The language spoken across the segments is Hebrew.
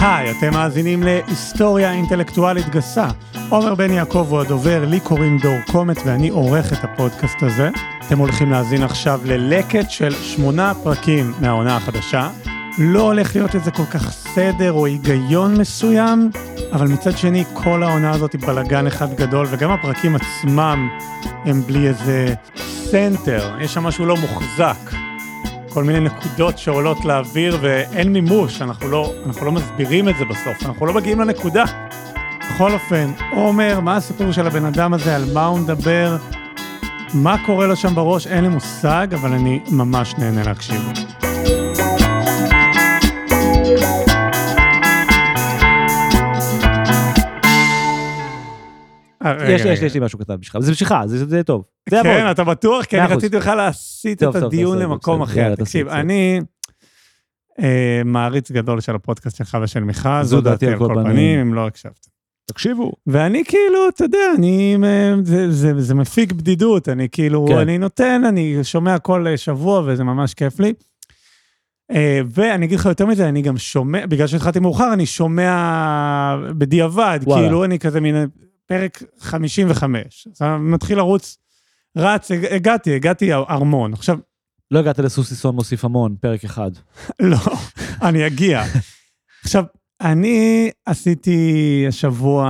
היי, אתם מאזינים להיסטוריה אינטלקטואלית גסה. עומר בן יעקב הוא הדובר, לי קוראים דור קומט ואני עורך את הפודקאסט הזה. אתם הולכים להאזין עכשיו ללקט של שמונה פרקים מהעונה החדשה. לא הולך להיות איזה כל כך סדר או היגיון מסוים, אבל מצד שני כל העונה הזאת היא בלאגן אחד גדול, וגם הפרקים עצמם הם בלי איזה center, יש שם משהו לא מוחזק. כל מיני נקודות שעולות לאוויר ואין מימוש, אנחנו לא, אנחנו לא מסבירים את זה בסוף, אנחנו לא מגיעים לנקודה. בכל אופן, עומר, מה הסיפור של הבן אדם הזה, על מה הוא מדבר, מה קורה לו שם בראש, אין לי מושג, אבל אני ממש נהנה להקשיב. יש לי, יש לי, יש לי משהו קטן בשבילך, זה בשבילך, זה, זה טוב. זה כן. אתה בטוח? כי אני. רציתי בכלל להסיט את הדיון למקום. אחר. תקשיב, אני אה, מעריץ גדול של הפודקאסט שלך ושל מיכל, זו דעתי על כל פנים. אם לא הקשבת. תקשיבו. ואני כאילו, אתה יודע, אני, אה, זה, זה, זה מפיק בדידות, אני כאילו, כן. אני נותן, אני שומע כל אה, שבוע וזה ממש כיף לי. אה, ואני אגיד לך יותר מזה, אני גם שומע, בגלל שהתחלתי מאוחר, אני שומע בדיעבד, וואלה. כאילו אני כזה מין פרק 55. אז אני מתחיל לרוץ, רץ, הג- הגעתי, הגעתי ארמון. עכשיו, לא הגעת לסוסיסון מוסיף המון, פרק אחד. לא, אני אגיע. עכשיו, אני עשיתי השבוע,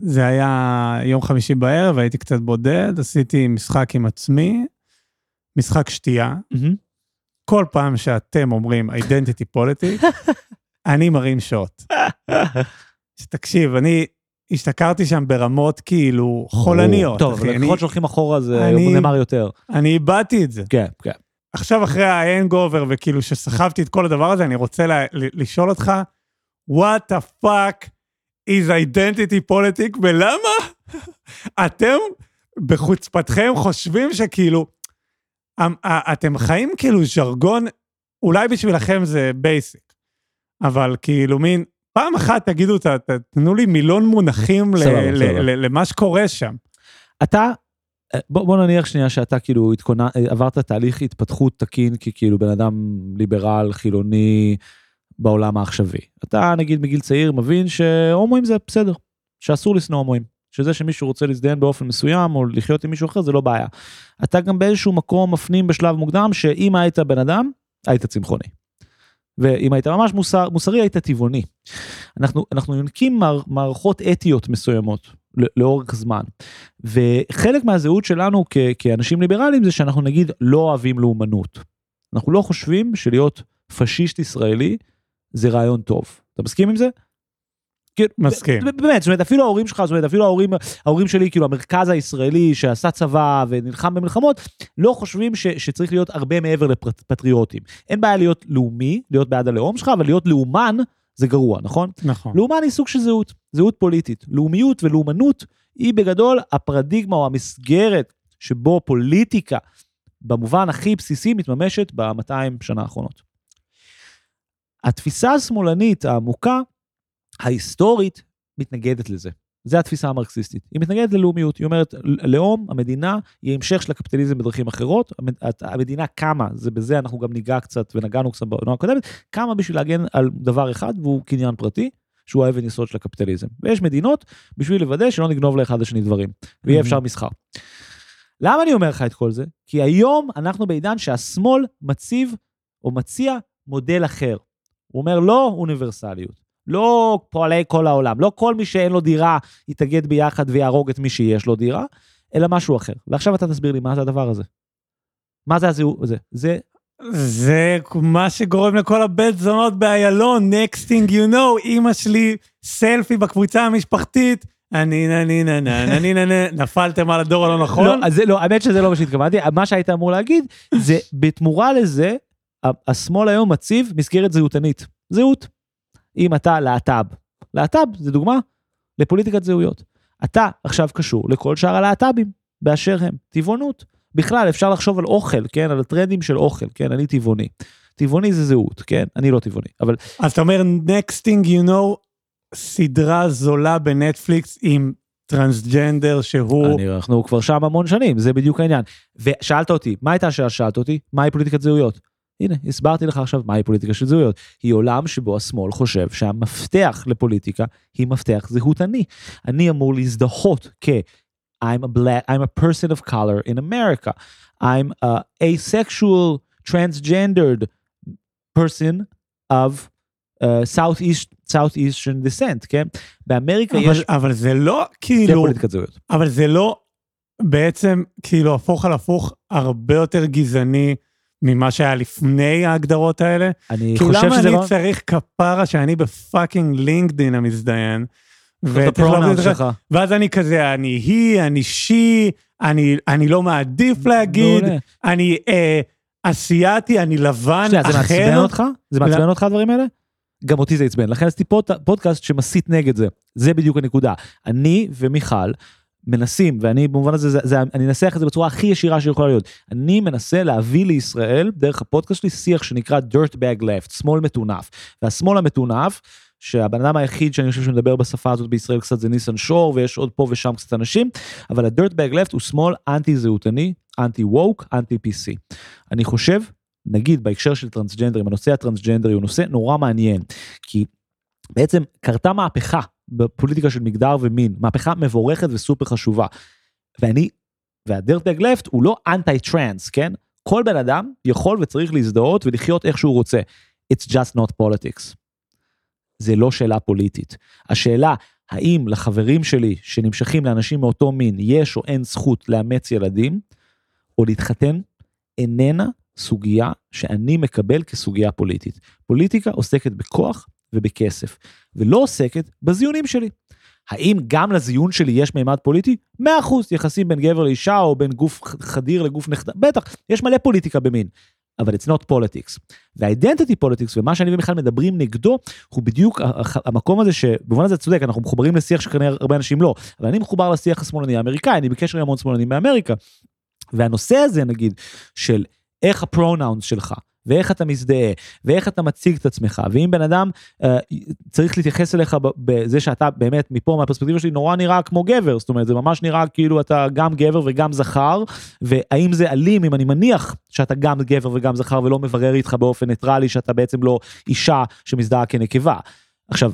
זה היה יום חמישי בערב, הייתי קצת בודד, עשיתי משחק עם עצמי, משחק שתייה. כל פעם שאתם אומרים identity politics, אני מרים שוט. תקשיב, אני השתכרתי שם ברמות כאילו חולניות. טוב. אבל ככל שהולכים אחורה זה נאמר יותר. אני איבדתי את זה. כן, כן. עכשיו אחרי ההנגובר וכאילו שסחבתי את כל הדבר הזה, אני רוצה ל- ל- לשאול אותך, what the fuck is identity politics ולמה אתם בחוצפתכם חושבים שכאילו, אמ- אתם חיים כאילו ז'רגון, אולי בשבילכם זה basic, אבל כאילו מין, פעם אחת תגידו, ת- ת- תנו לי מילון מונחים ל- סבבה, ל-. ל- למה שקורה שם. אתה, אה, בוא, בוא נניח שנייה שאתה כאילו התכונן, אה, עברת תהליך התפתחות תקין ככאילו בן אדם ליברל, חילוני, בעולם העכשווי. אתה נגיד מגיל צעיר מבין שהומואים זה בסדר, שאסור לשנוא הומואים. שזה שמישהו רוצה להזדיין באופן מסוים או לחיות עם מישהו אחר זה לא בעיה. אתה גם באיזשהו מקום מפנים בשלב מוקדם שאם היית בן אדם, היית צמחוני. ואם היית ממש מוסר, מוסרי היית טבעוני. אנחנו, אנחנו יונקים מער, מערכות אתיות מסוימות ל- לאורך זמן. וחלק מהזהות שלנו כ- כאנשים ליברליים זה שאנחנו נגיד לא אוהבים לאומנות. אנחנו לא חושבים שלהיות פשיסט ישראלי זה רעיון טוב. אתה מסכים עם זה? מסכים. באמת, זאת אומרת, אפילו ההורים שלך, זאת אומרת, אפילו ההורים, ההורים שלי, כאילו, המרכז הישראלי שעשה צבא ונלחם במלחמות, לא חושבים ש, שצריך להיות הרבה מעבר לפטריוטים. אין בעיה להיות לאומי, להיות בעד הלאום שלך, אבל להיות לאומן זה גרוע, נכון? נכון. לאומן היא סוג של זהות, זהות פוליטית. לאומיות ולאומנות היא בגדול הפרדיגמה או המסגרת שבו פוליטיקה, במובן הכי בסיסי, מתממשת ב-200 שנה האחרונות. התפיסה השמאלנית העמוקה, ההיסטורית, מתנגדת לזה. זה התפיסה המרקסיסטית. היא מתנגדת ללאומיות, היא אומרת, לאום, המדינה, היא המשך של הקפיטליזם בדרכים אחרות, המד- המדינה קמה, זה בזה אנחנו גם ניגע קצת, ונגענו קצת בעונה הקודמת, קמה בשביל להגן על דבר אחד, והוא קניין פרטי, שהוא האבן יסוד של הקפיטליזם. ויש מדינות בשביל לוודא שלא נגנוב לאחד השני דברים, ויהיה Mhm. אפשר מסחר. למה אני אומר לך את כל זה? כי היום אנחנו בעידן שהשמאל מציב או מציע מודל אחר. הוא אומר לא אוניברסליות, לא פועלי כל העולם, לא כל מי שאין לו דירה יתאגד ביחד ויהרוג את מי שיש לו דירה, אלא משהו אחר. ועכשיו אתה תסביר לי מה זה הדבר הזה. מה זה הזהות הזה? זה זה מה שגורם לכל הבית זונות באיילון, next thing you know, אימא שלי, סלפי בקבוצה המשפחתית, אני נני ננה נני ננה, נפלתם על הדור הלא נכון? לא, אז זה לא, האמת שזה לא מה שהתכוונתי, מה שהיית אמור להגיד, זה בתמורה לזה, השמאל היום מציב מסגרת זהותנית. זהות. אם אתה להט"ב. להט"ב זה דוגמה לפוליטיקת זהויות. אתה עכשיו קשור לכל שאר הלהט"בים באשר הם. טבעונות. בכלל אפשר לחשוב על אוכל, כן? על הטרנדים של אוכל, כן? אני טבעוני. טבעוני זה זהות, כן? אני לא טבעוני, אבל אז אתה אומר, next thing you know, סדרה זולה בנטפליקס עם טרנסג'נדר שהוא... אני, אנחנו כבר שם המון שנים, זה בדיוק העניין. ושאלת אותי, מה הייתה השאלה ששאלת אותי? מהי פוליטיקת זהויות? הנה, הסברתי לך עכשיו מהי פוליטיקה של זהויות. היא עולם שבו השמאל חושב שהמפתח לפוליטיקה היא מפתח זהותני. אני אמור להזדהות כ... I'm a black, I'm a person of color in America. I'm a asexual, transgendered person of uh, Southeast, Southeastern descent, כן? באמריקה אבל, יש... אבל זה לא זה כאילו, פוליטיקת זהויות. אבל זה לא בעצם כאילו הפוך על הפוך הרבה יותר גזעני ממה שהיה לפני ההגדרות האלה. אני חושב למה שזה אני לא... צריך כפרה שאני בפאקינג לינקדין המזדיין? שלך. ואז אני כזה, אני היא, אני שי, אני, אני לא מעדיף להגיד. אני אה, אסיאתי, אני לבן, שנייה, זה אחר. מעצבן אותך? זה מעצבן אותך הדברים האלה? גם אותי זה עצבן. לכן עשיתי פוד, פודקאסט שמסית נגד זה. זה בדיוק הנקודה. אני ומיכל מנסים, ואני במובן הזה, זה, זה, אני אנסח את זה בצורה הכי ישירה שיכולה להיות. אני מנסה להביא לישראל, דרך הפודקאסט שלי, שיח שנקרא dirt bag left, שמאל מטונף. והשמאל המטונף, שהבן אדם היחיד שאני חושב שמדבר בשפה הזאת בישראל קצת זה ניסן שור, ויש עוד פה ושם קצת אנשים, אבל ה-dirt bag left הוא שמאל אנטי זהותני, אנטי woke, אנטי PC. אני חושב נגיד בהקשר של טרנסג'נדרים, הנושא הטרנסג'נדרי הוא נושא נורא מעניין, כי בעצם קרתה מהפכה בפוליטיקה של מגדר ומין, מהפכה מבורכת וסופר חשובה. ואני, והדירטבג לפט הוא לא אנטי טרנס, כן? כל בן אדם יכול וצריך להזדהות ולחיות איך שהוא רוצה. It's just not politics. זה לא שאלה פוליטית. השאלה, האם לחברים שלי שנמשכים לאנשים מאותו מין יש או אין זכות לאמץ ילדים, או להתחתן, איננה סוגיה שאני מקבל כסוגיה פוליטית. פוליטיקה עוסקת בכוח ובכסף, ולא עוסקת בזיונים שלי. האם גם לזיון שלי יש מימד פוליטי? 100% יחסים בין גבר לאישה או בין גוף חדיר לגוף נחת... בטח, יש מלא פוליטיקה במין. אבל it's not politics. וה-identity politics ומה שאני ומיכל מדברים נגדו הוא בדיוק המקום הזה שבמובן הזה צודק אנחנו מחוברים לשיח שכנראה הרבה אנשים לא אבל אני מחובר לשיח השמאלני האמריקאי אני בקשר עם המון שמאלנים באמריקה. והנושא הזה נגיד של איך ה pronouns שלך ואיך אתה מזדהה ואיך אתה מציג את עצמך ואם בן אדם אה, צריך להתייחס אליך בזה שאתה באמת מפה מהפרספקטיבה שלי נורא נראה כמו גבר זאת אומרת זה ממש נראה כאילו אתה גם גבר וגם זכר והאם זה אלים אם אני מניח שאתה גם גבר וגם זכר ולא מברר איתך באופן ניטרלי שאתה בעצם לא אישה שמזדהה כנקבה. עכשיו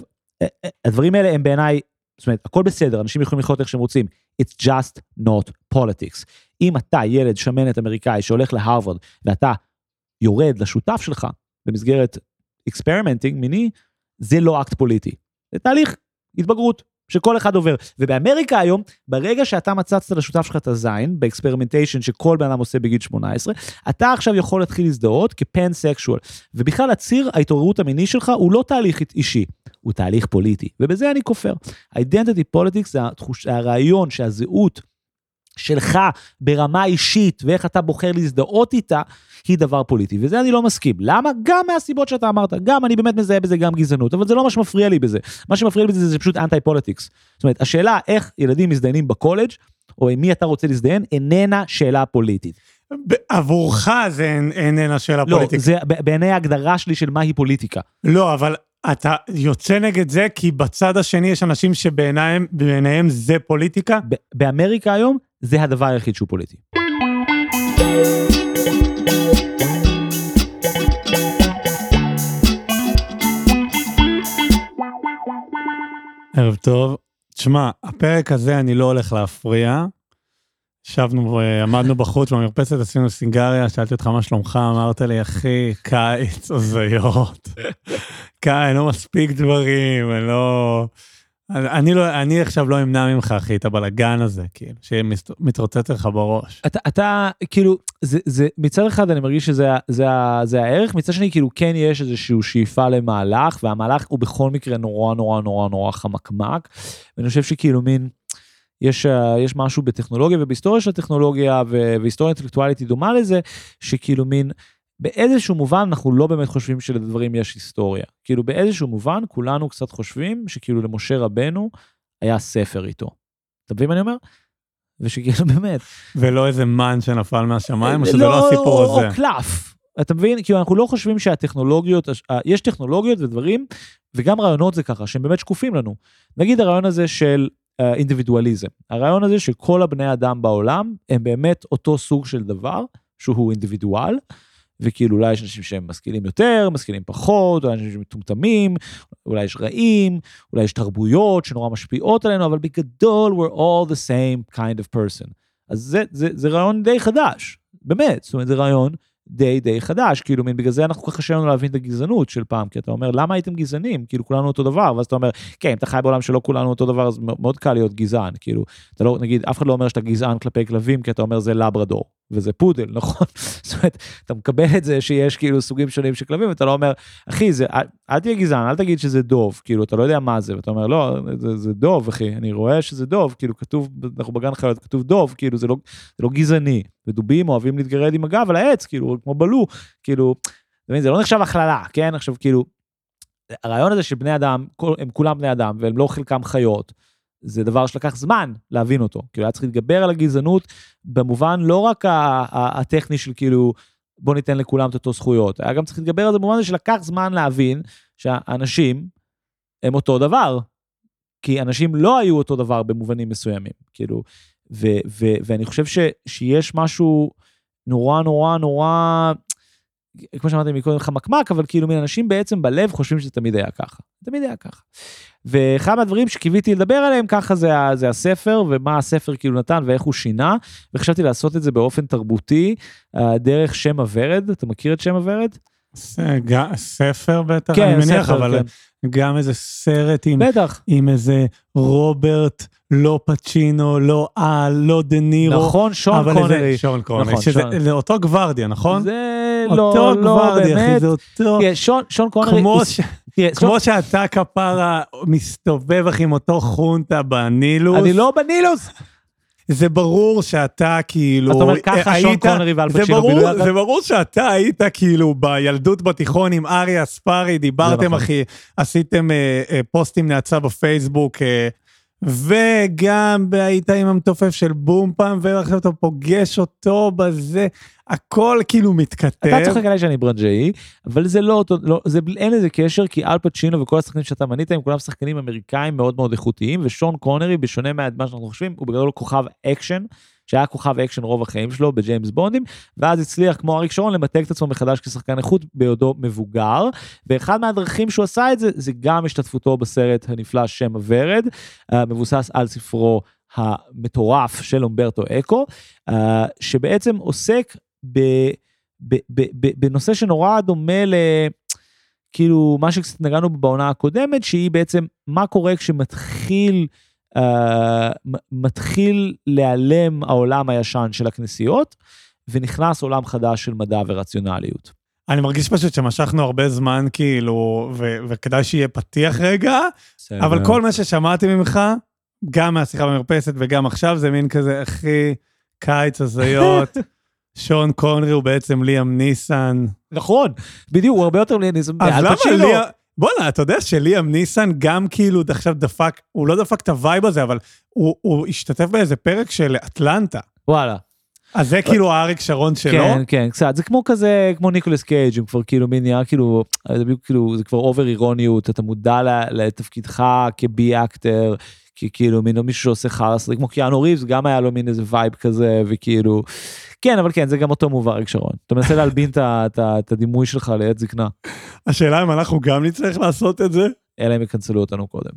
הדברים האלה הם בעיניי זאת אומרת הכל בסדר אנשים יכולים לחיות איך שהם רוצים it's just not politics. אם אתה ילד שמנת אמריקאי שהולך להרווארד ואתה יורד לשותף שלך במסגרת experimenting מיני, זה לא אקט פוליטי. זה תהליך התבגרות שכל אחד עובר. ובאמריקה היום, ברגע שאתה מצצת לשותף שלך את הזין, ב experimentation שכל בן אדם עושה בגיל 18, אתה עכשיו יכול להתחיל להזדהות כ pansexual. ובכלל הציר ההתעוררות המיני שלך הוא לא תהליך אישי, הוא תהליך פוליטי. ובזה אני כופר. identity politics זה הרעיון שהזהות שלך ברמה אישית ואיך אתה בוחר להזדהות איתה היא דבר פוליטי וזה אני לא מסכים למה גם מהסיבות שאתה אמרת גם אני באמת מזהה בזה גם גזענות אבל זה לא מה שמפריע לי בזה מה שמפריע לי בזה זה פשוט anti politics. זאת אומרת השאלה איך ילדים מזדיינים בקולג' או עם מי אתה רוצה להזדיין איננה שאלה פוליטית. עבורך זה איננה שאלה לא, פוליטית. זה בעיני ההגדרה שלי של מהי פוליטיקה. לא, אבל אתה יוצא נגד זה כי בצד השני יש אנשים שבעיניהם זה פוליטיקה? באמריקה היום זה הדבר היחיד שהוא פוליטי. ערב טוב. תשמע, הפרק הזה אני לא הולך להפריע. ישבנו ועמדנו בחוץ במרפסת, עשינו סיגריה, שאלתי אותך מה שלומך, אמרת לי, אחי, קיץ, הזיות. קיץ, לא מספיק דברים, אני לא... אני לא, אני עכשיו לא אמנע ממך, אחי, את הבלאגן הזה, כאילו, שמתרוצץ לך בראש. אתה, אתה, כאילו, זה, זה, מצד אחד אני מרגיש שזה זה, זה הערך, מצד שני, כאילו, כן יש איזושהי שאיפה למהלך, והמהלך הוא בכל מקרה נורא נורא נורא נורא חמקמק, ואני חושב שכאילו מין, יש, יש משהו בטכנולוגיה ובהיסטוריה של הטכנולוגיה, והיסטוריה אינטלקטואלית היא דומה לזה, שכאילו מין, באיזשהו מובן אנחנו לא באמת חושבים שלדברים יש היסטוריה. כאילו באיזשהו מובן כולנו קצת חושבים שכאילו למשה רבנו היה ספר איתו. אתה מבין מה אני אומר? ושכאילו באמת. ולא איזה מן שנפל מהשמיים, או שזה לא, לא הסיפור או, הזה. או קלף. אתה מבין? כאילו אנחנו לא חושבים שהטכנולוגיות, יש טכנולוגיות ודברים, וגם רעיונות זה ככה, שהם באמת שקופים לנו. נגיד הרעיון הזה של אינדיבידואליזם. הרעיון הזה שכל הבני אדם בעולם הם באמת אותו סוג של דבר, שהוא אינדיבידואל, וכאילו אולי יש אנשים שהם משכילים יותר, משכילים פחות, אולי אנשים שמטומטמים, אולי יש רעים, אולי יש תרבויות שנורא משפיעות עלינו, אבל בגדול we're all the same kind of person. אז זה, זה, זה רעיון די חדש, באמת, זאת אומרת זה רעיון די די חדש, כאילו מין בגלל זה אנחנו כל כך קשה לנו להבין את הגזענות של פעם, כי אתה אומר למה הייתם גזענים, כאילו כולנו אותו דבר, ואז אתה אומר כן, אם אתה חי בעולם שלא כולנו אותו דבר אז מאוד קל להיות גזען, כאילו, אתה לא, נגיד, אף אחד לא אומר שאתה גזען כלפי כלבים, כי אתה אומר זה לברדור, וזה פודל, נכון? זאת אומרת, אתה מקבל את זה שיש כאילו סוגים שונים של כלבים, ואתה לא אומר, אחי, זה, אל, תהיה גזען, אל תגיד שזה דוב, כאילו, אתה לא יודע מה זה, ואתה אומר, לא, זה, זה דוב, אחי, אני רואה שזה דוב, כאילו, כתוב, אנחנו בגן חיות, כתוב דוב, כאילו, זה לא, זה לא גזעני. ודובים אוהבים להתגרד עם הגב על העץ, כאילו, כמו בלו, כאילו, זה לא נחשב הכללה, כן? עכשיו, כאילו, הרעיון הזה שבני אדם, הם כולם בני אדם, והם לא חלקם חיות, זה דבר שלקח זמן להבין אותו. כאילו, היה צריך להתגבר על הגזענות במובן לא רק הטכני של כאילו, בוא ניתן לכולם את אותו זכויות, היה גם צריך להתגבר על זה במובן הזה שלקח זמן להבין שהאנשים הם אותו דבר. כי אנשים לא היו אותו דבר במובנים מסוימים. כאילו, ו- ו- ואני חושב ש- שיש משהו נורא נורא נורא, כמו שאמרתי מקודם חמקמק, אבל כאילו מן אנשים בעצם בלב חושבים שזה תמיד היה ככה. תמיד היה ככה. ואחד מהדברים שקיוויתי לדבר עליהם ככה זה, זה הספר ומה הספר כאילו נתן ואיך הוא שינה וחשבתי לעשות את זה באופן תרבותי אה, דרך שם הוורד אתה מכיר את שם הוורד? ספר בטח כן, אני מניח ספר, אבל כן. גם איזה סרט עם, בטח. עם איזה רוברט לא פצ'ינו לא על לא דה נירו. נכון שון אבל קונרי. זה שון קונרי, נכון, שזה שון. אותו גוורדיה נכון? זה אותו לא, לא גוורדיה, אחי, באמת. זה אותו, תראה, שון, שון קונרי, כמו ש- תראה, שון- כמו שאתה כפרה מסתובב אחי עם אותו חונטה בנילוס, אני לא בנילוס. זה ברור שאתה כאילו, אתה אומר ככה היית- שון קונרי ואל פצ'ינו ברור, בילו? זה ברור שאתה היית כאילו בילדות בתיכון עם ארי אספרי, דיברתם נכון. אחי, עשיתם אה, אה, פוסטים נאצה בפייסבוק, אה, וגם היית עם המתופף של בום פעם, ועכשיו אתה פוגש אותו בזה, הכל כאילו מתכתב. אתה צוחק עליי שאני ברנג'אי, אבל זה לא אותו, לא, זה, אין לזה קשר, כי אל פצ'ינו וכל השחקנים שאתה מנית הם כולם שחקנים אמריקאים מאוד מאוד איכותיים, ושון קונרי, בשונה ממה שאנחנו חושבים, הוא בגדול כוכב אקשן, שהיה כוכב אקשן רוב החיים שלו בג'יימס בונדים, ואז הצליח כמו אריק שרון למתג את עצמו מחדש כשחקן איכות בעודו מבוגר, ואחד מהדרכים שהוא עשה את זה, זה גם השתתפותו בסרט הנפלא שם הוורד, מבוסס על ספרו המטורף של אומברטו אקו, אה, שבעצם עוסק ב, ב, ב, ב, בנושא שנורא דומה ל... כאילו מה שקצת נגענו בעונה הקודמת שהיא בעצם מה קורה כשמתחיל uh, מתחיל להיעלם העולם הישן של הכנסיות ונכנס עולם חדש של מדע ורציונליות. אני מרגיש פשוט שמשכנו הרבה זמן כאילו, ו- וכדאי שיהיה פתיח רגע, אבל כל מה ששמעתי ממך, גם מהשיחה במרפסת וגם עכשיו, זה מין כזה, אחי, קיץ הזיות, שון קונרי הוא בעצם ליאם ניסן. נכון בדיוק הוא הרבה יותר אז אל למה. ליאם... בואנה, אתה יודע שליאם ניסן גם כאילו עכשיו דפק, הוא לא דפק את ה vibe הזה, אבל הוא, הוא השתתף באיזה פרק של אטלנטה. וואלה. אז זה כאילו האריק שרון שלו. כן כן קצת זה כמו כזה כמו ניקולס קייג' הוא כבר כאילו מין נהיה כאילו זה כאילו זה כבר over ironic אתה מודע לתפקידך כ-B actor כי כאילו מין מישהו שעושה חרא כמו קיאנו ריבס גם היה לו מין איזה vibe כזה וכאילו כן אבל כן זה גם אותו move אריק שרון אתה מנסה להלבין את הדימוי שלך לעת זקנה השאלה אם אנחנו גם נצטרך לעשות את זה? אלא אם יקנצלו אותנו קודם.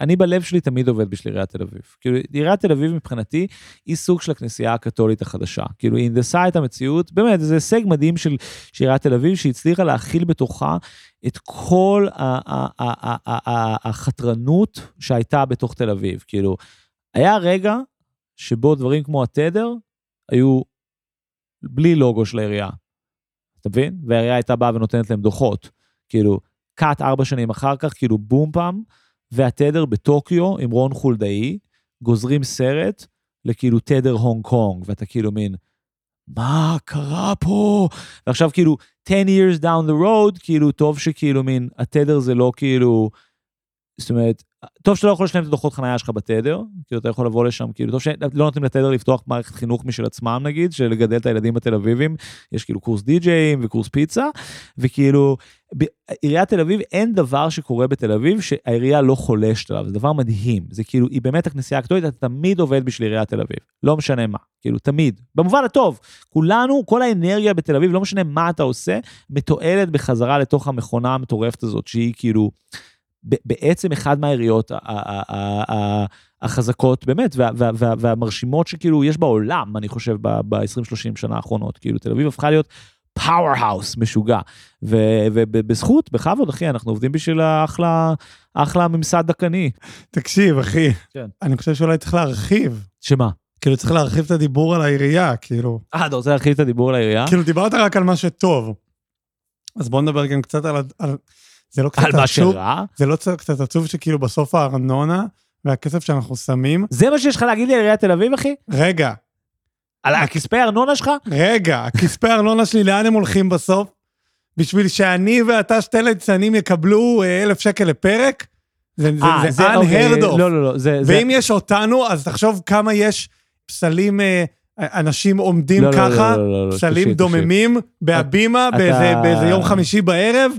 אני בלב שלי תמיד עובד בשביל עיריית תל אביב. כאילו, עיריית תל אביב מבחינתי היא סוג של הכנסייה הקתולית החדשה. כאילו, היא הנדסה את המציאות, באמת, זה הישג מדהים של עיריית תל אביב, שהצליחה להכיל בתוכה את כל החתרנות שהייתה בתוך תל אביב. כאילו, היה רגע שבו דברים כמו התדר היו בלי לוגו של העירייה. אתה מבין? והעירייה הייתה באה ונותנת להם דוחות. כאילו, קאט ארבע שנים אחר כך, כאילו בום פעם, והתדר בטוקיו עם רון חולדאי, גוזרים סרט לכאילו תדר הונג קונג, ואתה כאילו מין, מה קרה פה? ועכשיו כאילו 10 years down the road, כאילו טוב שכאילו מין, התדר זה לא כאילו, זאת אומרת, טוב שאתה לא יכול לשלם את הדוחות חנייה שלך בתדר, כאילו אתה יכול לבוא לשם, כאילו טוב שלא נותנים לתדר לפתוח מערכת חינוך משל עצמם נגיד, של לגדל את הילדים בתל אביבים, יש כאילו קורס די-ג'אים וקורס פיצה, וכאילו, בעיריית תל אביב אין דבר שקורה בתל אביב שהעירייה לא חולשת עליו, זה דבר מדהים, זה כאילו, היא באמת הכנסייה הקתולית, אתה תמיד עובד בשביל עיריית תל אביב, לא משנה מה, כאילו תמיד, במובן הטוב, כולנו, כל האנרגיה בתל אביב, לא משנה מה אתה עושה, מתועלת בחזרה לתוך המכונה המטורפת הזאת, שהיא כאילו... בעצם אחד מהעיריות החזקות באמת והמרשימות שכאילו יש בעולם, אני חושב, ב-20-30 שנה האחרונות. כאילו תל אביב הפכה להיות פאוור האוס משוגע. ובזכות, בכבוד, אחי, אנחנו עובדים בשביל האחלה, אחלה ממסד דקני. תקשיב, אחי, כן. אני חושב שאולי צריך להרחיב. שמה? כאילו צריך להרחיב את הדיבור על העירייה, כאילו. אה, אתה רוצה להרחיב את הדיבור על העירייה? כאילו דיברת רק על מה שטוב. אז בוא נדבר גם קצת על, על, זה לא קצת עצוב, על מה שרע? זה לא קצת עצוב שכאילו בסוף הארנונה והכסף שאנחנו שמים... זה מה שיש לך להגיד לי על עיריית תל אביב, אחי? רגע. על הכספי הארנונה שלך? רגע, הכספי הארנונה שלי, לאן הם הולכים בסוף? בשביל שאני ואתה שתי ליצנים יקבלו אה, אלף שקל לפרק? זה, 아, זה, זה אוקיי, unheard of. לא, לא, לא. זה, ואם זה... יש אותנו, אז תחשוב כמה יש פסלים, אה, אנשים עומדים לא, ככה, לא, לא, לא, לא, פסלים תקשיב, דוממים בהבימה אתה- באיזה, באיזה יום חמישי בערב,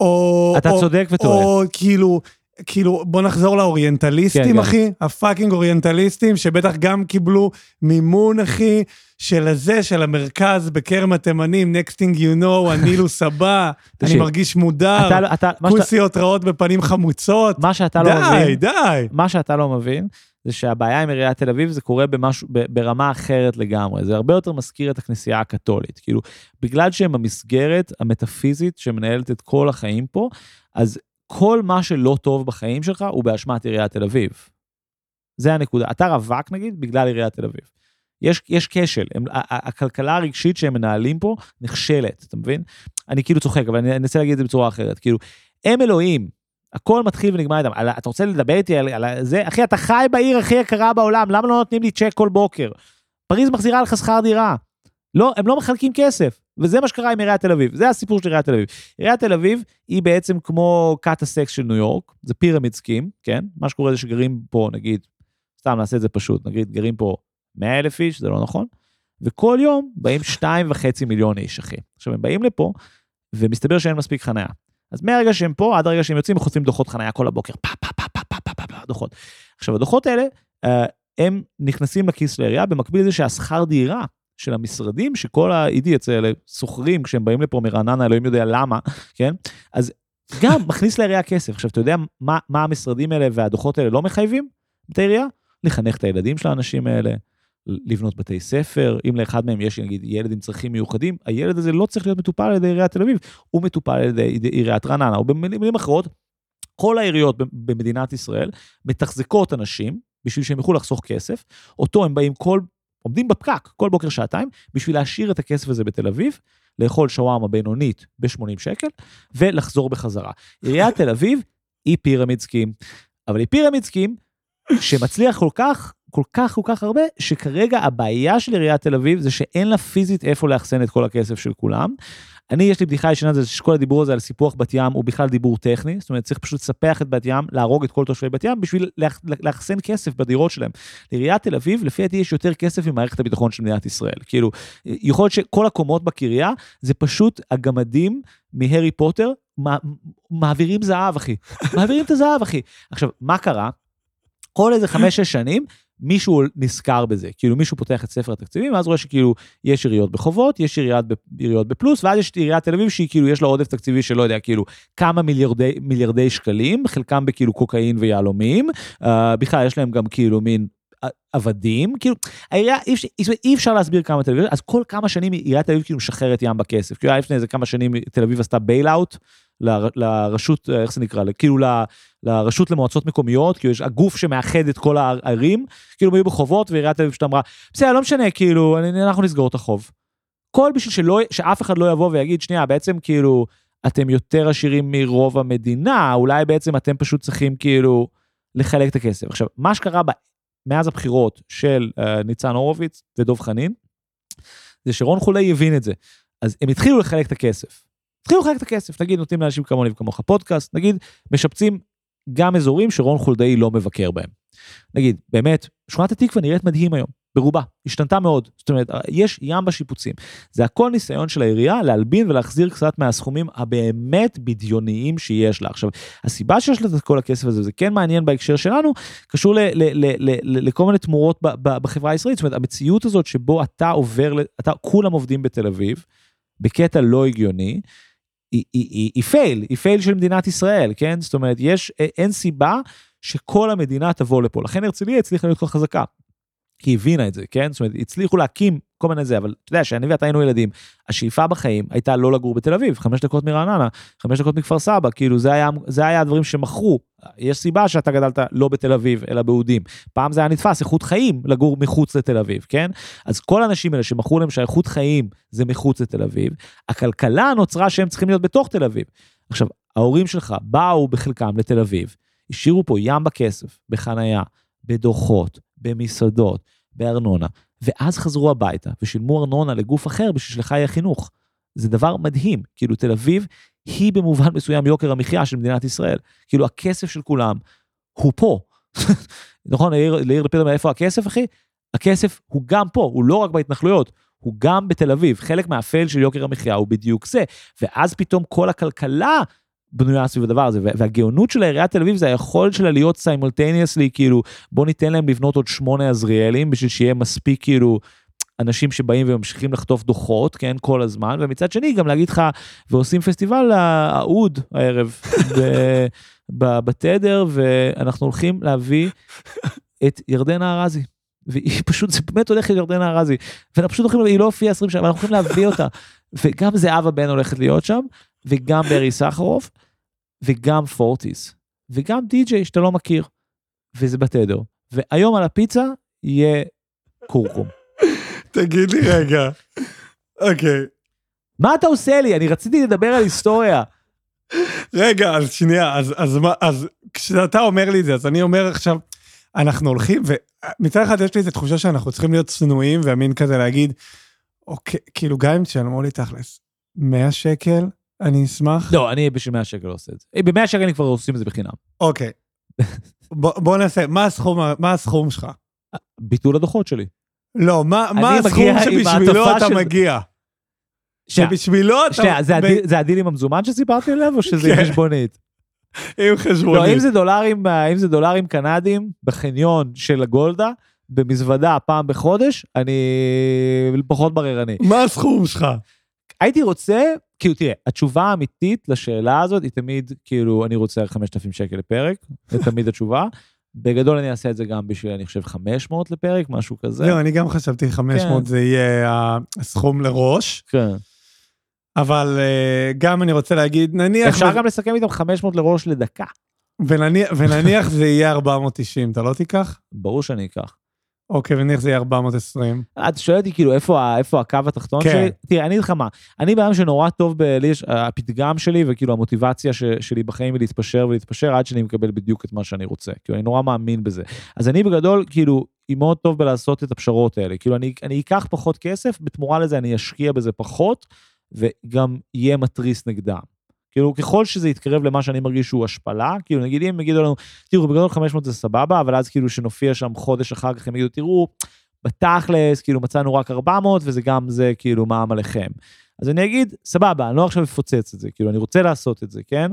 או... אתה או, צודק וטועה. או כאילו, כאילו, בוא נחזור לאוריינטליסטים, כן. אחי, הפאקינג אוריינטליסטים, שבטח גם קיבלו מימון, אחי, של הזה, של המרכז בכרם התימנים, next thing you know, הנילוס הבא, אני מרגיש מודר, אתה, לא- אתה, מה, שאתה, כוסיות רעות בפנים חמוצות. מה שאתה לא די, מבין, די. מה שאתה לא מבין, זה שהבעיה עם עיריית תל אביב זה קורה במשהו, ב- ברמה אחרת לגמרי. זה הרבה יותר מזכיר את הכנסייה הקתולית. כאילו, בגלל שהם המסגרת המטאפיזית שמנהלת את כל החיים פה, אז כל מה שלא טוב בחיים שלך הוא באשמת עיריית תל אביב. זה הנקודה. אתה רווק נגיד בגלל עיריית תל אביב. יש, יש כשל, הם, הכלכלה הרגשית שהם מנהלים פה נכשלת, אתה מבין? אני כאילו צוחק, אבל אני אנסה להגיד את זה בצורה אחרת. כאילו, הם אלוהים, הכל מתחיל ונגמר איתם. אתה רוצה לדבר איתי על, על זה? אחי, אתה חי בעיר הכי יקרה בעולם, למה לא נותנים לי צ'ק כל בוקר? פריז מחזירה לך שכר דירה. לא, הם לא מחלקים כסף, וזה מה שקרה עם עיריית תל אביב, זה הסיפור של עיריית תל אביב. עיריית תל אביב היא בעצם כמו קאט הסקס של ניו יורק, זה פירמיד סקים, כן? מה שקורה זה שגרים פה, נגיד, סתם נעשה את זה פשוט, נגיד גרים פה 100 אלף איש, זה לא נכון, וכל יום באים 2.5 מיליון איש, אחי. עכשיו, הם באים לפה, ומסתבר שאין מספיק חניה. אז מהרגע שהם פה, עד הרגע שהם יוצאים, הם חוטפים דוחות חניה כל הבוקר, פה, פה, פה, פה, פה, פה, פה, דוחות. עכשיו, הדוחות האלה, אה, הם נכנסים לכיס לעירייה, במקביל לזה שהשכר דירה של המשרדים, שכל האידיאטס האלה שוכרים כשהם באים לפה מרעננה, אלוהים יודע למה, כן? אז גם מכניס לעירייה כסף. עכשיו, אתה יודע מה, מה המשרדים האלה והדוחות האלה לא מחייבים את העירייה? לחנך את הילדים של האנשים האלה, לבנות בתי ספר, אם לאחד מהם יש נגיד ילד עם צרכים מיוחדים, הילד הזה לא צריך להיות מטופל על ידי עיריית תל אביב, הוא מטופל על ידי עיריית רעננה, או במילים אחרות, כל העיריות במדינת ישראל מתחזקות אנשים בשביל שהם יוכלו לחסוך כסף, אותו הם באים כל, עומדים בפקק כל בוקר שעתיים, בשביל להשאיר את הכסף הזה בתל אביב, לאכול שווארמה בינונית ב-80 שקל, ולחזור בחזרה. עיריית תל אביב היא פירמיד סקים, אבל היא פירמיד סקים שמצליח כל כך, כל כך, כל כך הרבה, שכרגע הבעיה של עיריית תל אביב זה שאין לה פיזית איפה לאחסן את כל הכסף של כולם. אני, יש לי בדיחה ישנה, זה שכל הדיבור הזה על סיפוח בת ים הוא בכלל דיבור טכני, זאת אומרת, צריך פשוט לספח את בת ים, להרוג את כל תושבי בת ים, בשביל לאח- לאחסן כסף בדירות שלהם. לעיריית תל אביב, לפי דעתי, יש יותר כסף ממערכת הביטחון של מדינת ישראל. כאילו, יכול להיות שכל הקומות בקריה, זה פשוט הגמדים מהארי פוטר, מע- מעבירים זהב, אחי. מעבירים את הזהב, אחי. עכשיו, מה קרה? כל איזה חמש-שש שנים, מישהו נזכר בזה. כאילו, מישהו פותח את ספר התקציבים, ואז רואה שכאילו, יש עיריות בחובות, יש עיריית, עיריות בפלוס, ואז יש את עיריית תל אביב, שהיא כאילו, יש לה עודף תקציבי שלא יודע, כאילו, כמה מיליארדי, מיליארדי שקלים, חלקם בכאילו קוקאין ויהלומים, uh, בכלל יש להם גם כאילו מין עבדים, כאילו, העירייה, אי אפשר, אי אפשר להסביר כמה תל אביב, אז כל כמה שנים עיריית תל אביב כאילו משחררת ים בכסף. כאילו, היה לפני איזה כמה שנים תל אביב עשתה bailout ל- לרשות, איך זה נקרא, כאילו לרשות למועצות מקומיות, כאילו יש הגוף שמאחד את כל הערים, כאילו הם היו בחובות, ועיריית תל אביב פשוט אמרה, בסדר, לא משנה, כאילו, אנחנו נסגור את החוב. כל בשביל שלא, שאף אחד לא יבוא ויגיד, שנייה, בעצם כאילו, אתם יותר עשירים מרוב המדינה, אולי בעצם אתם פשוט צריכים כאילו לחלק את הכסף. עכשיו, מה שקרה ב, מאז הבחירות של uh, ניצן הורוביץ ודב חנין, זה שרון חולאי הבין את זה. אז הם התחילו לחלק את הכסף. התחילו לחלק את הכסף, נגיד נותנים לאנשים כמוני וכמוך פודקאסט, נגיד משפצים גם אזורים שרון חולדאי לא מבקר בהם. נגיד, באמת, שכונת התקווה נראית מדהים היום, ברובה, השתנתה מאוד. זאת אומרת, יש ים בשיפוצים. זה הכל ניסיון של העירייה להלבין ולהחזיר קצת מהסכומים הבאמת בדיוניים שיש לה. עכשיו, הסיבה שיש לה את כל הכסף הזה, זה כן מעניין בהקשר שלנו, קשור לכל מיני תמורות בחברה הישראלית. זאת אומרת, המציאות הזאת שבו אתה עובר, אתה, כולם עובדים בתל אביב, בקטע לא הגיוני, היא, היא, היא, היא פייל, היא פייל של מדינת ישראל, כן? זאת אומרת, יש, אין סיבה שכל המדינה תבוא לפה. לכן הרצליה הצליחה להיות כל חזקה. כי היא הבינה את זה, כן? זאת אומרת, הצליחו להקים כל מיני זה, אבל אתה יודע, שאני ואתה היינו ילדים, השאיפה בחיים הייתה לא לגור בתל אביב, חמש דקות מרעננה, חמש דקות מכפר סבא, כאילו זה היה, זה היה הדברים שמכרו. יש סיבה שאתה גדלת לא בתל אביב, אלא באודים. פעם זה היה נתפס, איכות חיים לגור מחוץ לתל אביב, כן? אז כל האנשים האלה שמכרו להם שאיכות חיים זה מחוץ לתל אביב, הכלכלה נוצרה שהם צריכים להיות בתוך תל אביב. עכשיו, ההורים שלך באו בחלקם לתל אביב, השאירו פה ים בכסף, בחנייה, בדוחות, במסעדות, בארנונה, ואז חזרו הביתה ושילמו ארנונה לגוף אחר בשביל שלחיי החינוך. זה דבר מדהים, כאילו תל אביב היא במובן מסוים יוקר המחיה של מדינת ישראל. כאילו הכסף של כולם הוא פה. נכון, לעיר לפיד אומר איפה הכסף אחי? הכסף הוא גם פה, הוא לא רק בהתנחלויות, הוא גם בתל אביב. חלק מהפייל של יוקר המחיה הוא בדיוק זה. ואז פתאום כל הכלכלה בנויה סביב הדבר הזה, והגאונות של העיריית תל אביב זה היכולת שלה להיות סיימולטניאסלי, כאילו, בוא ניתן להם לבנות עוד שמונה עזריאלים בשביל שיהיה מספיק, כאילו, אנשים שבאים וממשיכים לחטוף דוחות, כן, כל הזמן, ומצד שני גם להגיד לך, ועושים פסטיבל האוד הערב בתדר, ואנחנו הולכים להביא את ירדנה ארזי. והיא פשוט, זה באמת הולכת ירדנה ארזי, ואנחנו פשוט הולכים, היא לא הופיעה 20 שנה, ואנחנו הולכים להביא אותה. וגם זהבה בן הולכת להיות שם, וגם ברי סחרוף, וגם פורטיס, וגם די.ג'יי שאתה לא מכיר, וזה בתדר. והיום על הפיצה יהיה קורקום. תגיד לי רגע, אוקיי. מה אתה עושה לי? אני רציתי לדבר על היסטוריה. רגע, אז שנייה, אז, אז, אז, אז כשאתה אומר לי את זה, אז אני אומר עכשיו, אנחנו הולכים, ומצד אחד יש לי איזו תחושה שאנחנו צריכים להיות צנועים, והמין כזה להגיד, אוקיי, כאילו גם אם תשלמו לי תכלס, 100 שקל, אני אשמח. לא, אני בשביל 100 שקל לא עושה את זה. ב-100 שקל אני כבר עושים את זה בחינם. אוקיי. בוא, בוא נעשה, מה הסכום, מה הסכום שלך? ביטול הדוחות שלי. לא, מה, מה הסכום שבשבילו אתה של... מגיע? שבשבילו אתה... שנייה, זה, הדיל, זה הדיל עם המזומן שסיפרתי עליו, או שזה עם כן. חשבונית? עם חשבונית. לא, אם זה דולרים, אם זה דולרים קנדים בחניון של הגולדה, במזוודה פעם בחודש, אני פחות בררני. מה הסכום שלך? הייתי רוצה, כאילו תראה, התשובה האמיתית לשאלה הזאת היא תמיד, כאילו, אני רוצה 5,000 שקל לפרק, זה תמיד התשובה. בגדול אני אעשה את זה גם בשביל, אני חושב, 500 לפרק, משהו כזה. לא, אני גם חשבתי 500 כן. זה יהיה הסכום לראש. כן. אבל uh, גם אני רוצה להגיד, נניח... אפשר ו... גם לסכם איתם 500 לראש לדקה. ונניח, ונניח זה יהיה 490, אתה לא תיקח? ברור שאני אקח. אוקיי, ונניח זה יהיה 420. את שואלת אותי כאילו איפה, איפה הקו התחתון כן. שלי? תראה, אני אגיד לך מה, אני בעיה שנורא טוב, לי יש, הפתגם שלי וכאילו המוטיבציה ש, שלי בחיים היא להתפשר ולהתפשר עד שאני מקבל בדיוק את מה שאני רוצה. כאילו, אני נורא מאמין בזה. אז אני בגדול, כאילו, היא מאוד טוב בלעשות את הפשרות האלה. כאילו, אני, אני אקח פחות כסף, בתמורה לזה אני אשקיע בזה פחות, וגם יהיה מתריס נגדם. כאילו, ככל שזה יתקרב למה שאני מרגיש שהוא השפלה, כאילו, נגיד אם יגידו לנו, תראו, בגדול 500 זה סבבה, אבל אז כאילו שנופיע שם חודש אחר כך, הם יגידו, תראו, בתכלס, כאילו, מצאנו רק 400, וזה גם זה, כאילו, מע"מ עליכם. אז אני אגיד, סבבה, אני לא עכשיו אפוצץ את זה, כאילו, אני רוצה לעשות את זה, כן?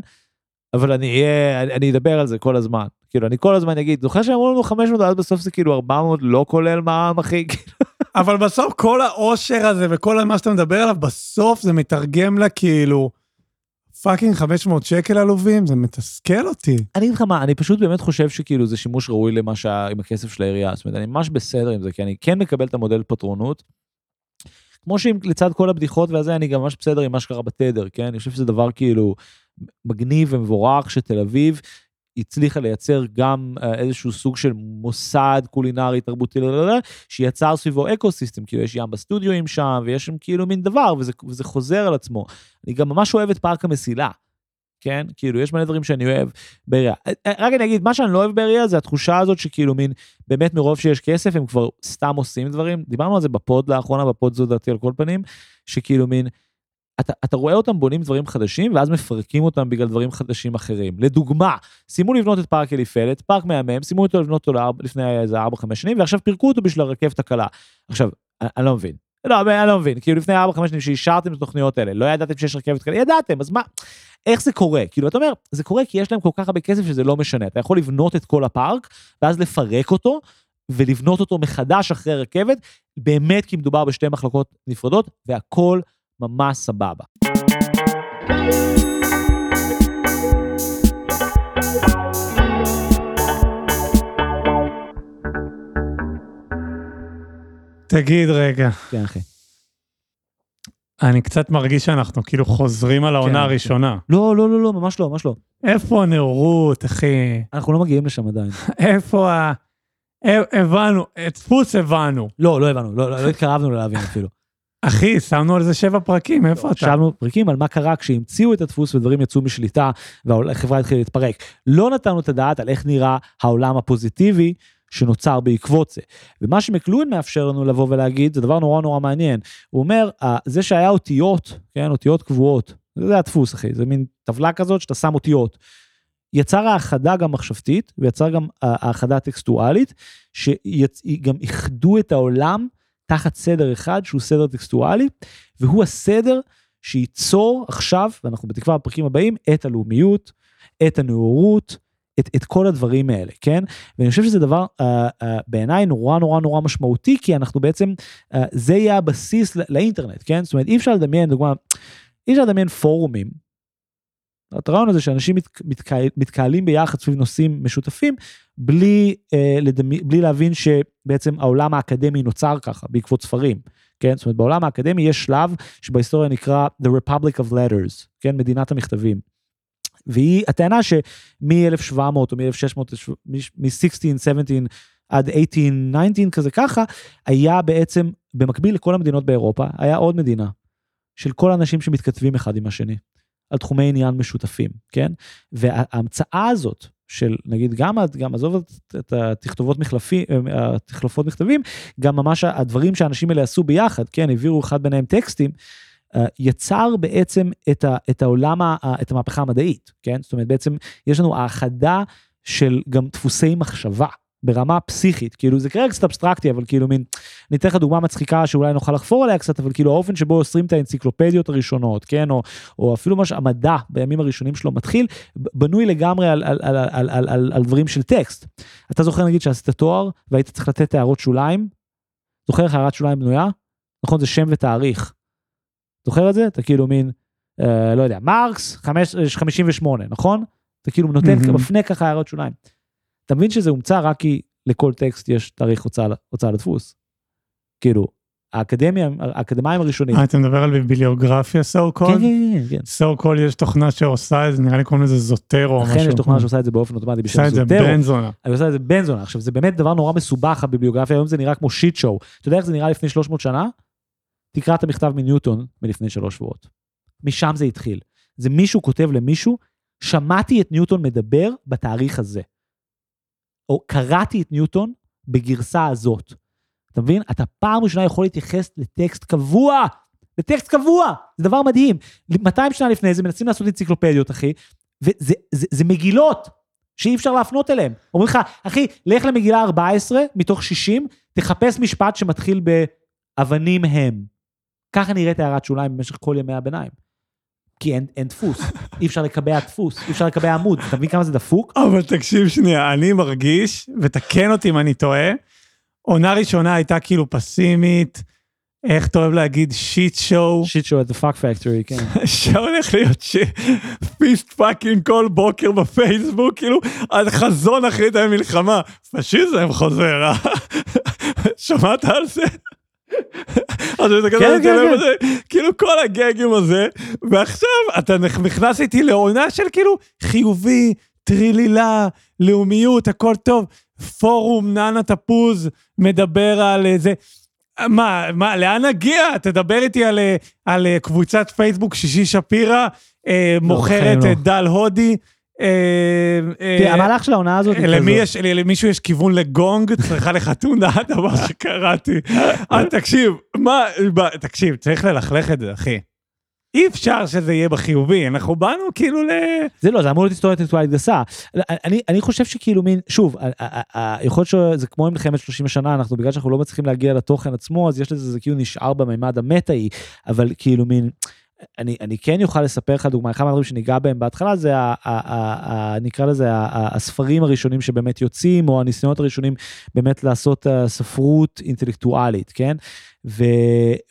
אבל אני אהיה, אני, אני אדבר על זה כל הזמן. כאילו, אני כל הזמן אגיד, זוכר שאמרו לנו 500, אז בסוף זה כאילו 400, לא כולל מע"מ, אחי, כאילו. אבל בסוף כל העושר הזה וכל מה שאתה מדבר עליו, בסוף זה מתרגם לה כאילו... fucking 500 שקל עלובים, זה מתסכל אותי. אני אגיד לך מה, אני פשוט באמת חושב שכאילו זה שימוש ראוי למה שה... עם הכסף של העירייה. זאת אומרת, אני ממש בסדר עם זה, כי אני כן מקבל את המודל פטרונות. כמו שאם לצד כל הבדיחות והזה, אני גם ממש בסדר עם מה שקרה בתדר, כן? אני חושב שזה דבר כאילו מגניב ומבורך שתל אביב הצליחה לייצר גם אה, איזשהו סוג של מוסד קולינרי תרבותי, שיצר סביבו ecosystem, כאילו יש ים בסטודיו שם, ויש שם כאילו מין דבר, וזה, וזה חוזר על עצמו. אני גם ממש אוהב את פארק המסילה, כן? כאילו, יש מלא דברים שאני אוהב בעירייה. אה, אה, רק אני אגיד, מה שאני לא אוהב בעירייה זה התחושה הזאת שכאילו מין, באמת מרוב שיש כסף, הם כבר סתם עושים דברים. דיברנו על זה בפוד לאחרונה, בפוד זו דעתי על כל פנים, שכאילו מין, אתה, אתה רואה אותם בונים דברים חדשים, ואז מפרקים אותם בגלל דברים חדשים אחרים. לדוגמה, סיימו לבנות את פארק אליפלט, פארק מהמם, סיימו אותו לבנות אותו לארבע, לפני איזה 4-5 שנים, ועכשיו פירקו אותו בשביל הרכבת הקלה. עכשיו, אני, אני לא מבין. לא, אני לא מבין, כאילו לפני 4-5 שנים שאישרתם את התוכניות האלה, לא ידעתם שיש רכבת קלה, ידעתם, אז מה, איך זה קורה? כאילו, אתה אומר, זה קורה כי יש להם כל כך הרבה כסף שזה לא משנה. אתה יכול לבנות את כל הפארק, ואז לפרק אותו, ולבנות אותו מחדש אחרי רכבת, באמת כי מדובר בשתי מחלקות נפרדות, והכל ממש סבבה. תגיד רגע, כן, אחי. אני קצת מרגיש שאנחנו כאילו חוזרים על העונה כן, הראשונה. לא, לא, לא, לא, ממש לא, ממש לא. איפה הנאורות, אחי? אנחנו לא מגיעים לשם עדיין. איפה ה... ה- הבנו, דפוס הבנו. לא, לא הבנו, לא, לא, לא התקרבנו להבין אפילו. אחי, שמנו על זה שבע פרקים, איפה אתה? שאלנו פרקים על מה קרה כשהמציאו את הדפוס ודברים יצאו משליטה והחברה התחילה להתפרק. לא נתנו את הדעת על איך נראה העולם הפוזיטיבי שנוצר בעקבות זה. ומה שמקלואין מאפשר לנו לבוא ולהגיד, זה דבר נורא נורא מעניין. הוא אומר, "אה, זה שהיה אותיות, כן, אותיות קבועות, זה הדפוס, אחי, זה מין טבלה כזאת שאתה שם אותיות. יצר האחדה גם מחשבתית, ויצר גם אה, האחדה טקסטואלית, שגם איחדו את העולם תחת סדר אחד, שהוא סדר טקסטואלי, והוא הסדר שייצור עכשיו, ואנחנו בתקווה בפרקים הבאים, את הלאומיות, את הנאורות, את, את כל הדברים האלה, כן? ואני חושב שזה דבר uh, uh, בעיניי נורא נורא נורא משמעותי, כי אנחנו בעצם, uh, זה יהיה הבסיס ל- לאינטרנט, כן? זאת אומרת, אי אפשר לדמיין, דוגמה, אי אפשר לדמיין פורומים. את הרעיון הזה שאנשים מת, מתקה, מתקהלים ביחד סביב נושאים משותפים, בלי, אה, לדמי, בלי להבין שבעצם העולם האקדמי נוצר ככה, בעקבות ספרים. כן? זאת אומרת, בעולם האקדמי יש שלב שבהיסטוריה נקרא The Republic of Letters, כן? מדינת המכתבים. והיא, הטענה שמ-1700 או מ-1600, מ-16, 17 עד 18, 19 כזה ככה, היה בעצם, במקביל לכל המדינות באירופה, היה עוד מדינה של כל האנשים שמתכתבים אחד עם השני, על תחומי עניין משותפים, כן? וההמצאה הזאת, של נגיד גם, גם עזוב את- התכתובות מחלפים, התחלופות מכתבים, גם ממש הדברים שהאנשים האלה עשו ביחד, כן, העבירו אחד ביניהם טקסטים, אה, יצר בעצם את, ה, את העולם, ה- את המהפכה המדעית, כן? זאת אומרת, בעצם יש לנו האחדה של גם דפוסי מחשבה. ברמה פסיכית, כאילו זה כרגע קצת אבסטרקטי, אבל כאילו מין, אני אתן לך דוגמה מצחיקה שאולי נוכל לחפור עליה קצת, אבל כאילו האופן שבו אוסרים את האנציקלופדיות הראשונות, כן, או, או אפילו מה שהמדע בימים הראשונים שלו מתחיל, בנוי לגמרי על, על, על, על, על, על, על דברים של טקסט. אתה זוכר נגיד שעשית תואר והיית צריך לתת הערות שוליים? זוכר איך הערת שוליים בנויה? נכון, זה שם ותאריך. זוכר את זה? אתה כאילו מין, אה, לא יודע, מרקס, חמש- 58, נכון? אתה כאילו נותן, מהמם. מפנה ככה הערות שוליים. אתה מבין שזה הומצא רק כי לכל טקסט יש תאריך הוצאה, הוצאה לדפוס. כאילו, האקדמיה, האקדמאים הראשונים. אה, אתה מדבר על ביבליוגרפיה so כן, called? כן, כן, כן. so called יש תוכנה שעושה את זה, נראה לי קוראים לזה זוטרו או משהו. אכן יש תוכנה שעושה את זה באופן אוטומטי בשם עושה את זה זוטרו. בן זונה. אני עושה את זה בן זונה. עכשיו, זה באמת דבר נורא מסובך, הביבליוגרפיה, היום זה נראה כמו שיט שואו. אתה יודע איך זה נראה לפני 300 שנה? תקרא את המכתב מניוטון מלפני שלוש שבועות. משם זה התחיל. זה מישהו כותב למישהו, שמעתי את ניוטון מדבר בתאריך הזה. או קראתי את ניוטון בגרסה הזאת. אתה מבין? אתה פעם ראשונה יכול להתייחס לטקסט קבוע. לטקסט קבוע! זה דבר מדהים. 200 שנה לפני זה מנסים לעשות אנציקלופדיות, אחי, וזה זה, זה מגילות שאי אפשר להפנות אליהם. אומרים לך, אחי, לך למגילה 14 מתוך 60, תחפש משפט שמתחיל באבנים הם. ככה נראית הערת שוליים במשך כל ימי הביניים. כי אין, אין דפוס, אי אפשר לקבע דפוס, אי אפשר לקבע עמוד, אתה מבין כמה זה דפוק? אבל תקשיב שנייה, אני מרגיש, ותקן אותי אם אני טועה, עונה ראשונה הייתה כאילו פסימית, איך אתה אוהב להגיד שיט שואו, שיט שואו את the fuck factory, כן. שהולך להיות פיסט פאקינג כל בוקר בפייסבוק, כאילו, על חזון אחרית המלחמה, פשיזם חוזר, אה? שמעת על זה? אז אתה כזה כן. את זה, כאילו כל הגגים הזה, ועכשיו אתה נכנס איתי לעונה של כאילו חיובי, טרילילה, לאומיות, הכל טוב, פורום ננה תפוז מדבר על אה, זה. מה, מה, לאן נגיע? תדבר איתי על, אה, על אה, קבוצת פייסבוק שישי שפירא, אה, מוכרת בחיים לא. דל הודי. אה, אה, המהלך של העונה הזאת למישהו יש כיוון לגונג, צריכה לך תונה, דבר שקראתי. אה, תקשיב, מה, תקשיב, צריך ללכלך את זה, אחי. אי אפשר שזה יהיה בחיובי, אנחנו באנו כאילו ל... זה לא, זה אמור להיות היסטוריה אינטלקטואלית גסה. אני, אני חושב שכאילו מין, שוב, יכול להיות שזה כמו עם מלחמת 30 שנה, אנחנו בגלל שאנחנו לא מצליחים להגיע לתוכן עצמו, אז יש לזה, זה כאילו נשאר בממד המטאי, אבל כאילו מין, אני, אני כן יוכל לספר לך דוגמה, אחד מהדברים שניגע בהם בהתחלה זה, ה, ה, ה, ה, נקרא לזה, ה, ה, הספרים הראשונים שבאמת יוצאים, או הניסיונות הראשונים באמת לעשות אה, ספרות אינטלקטואלית, כן? ו,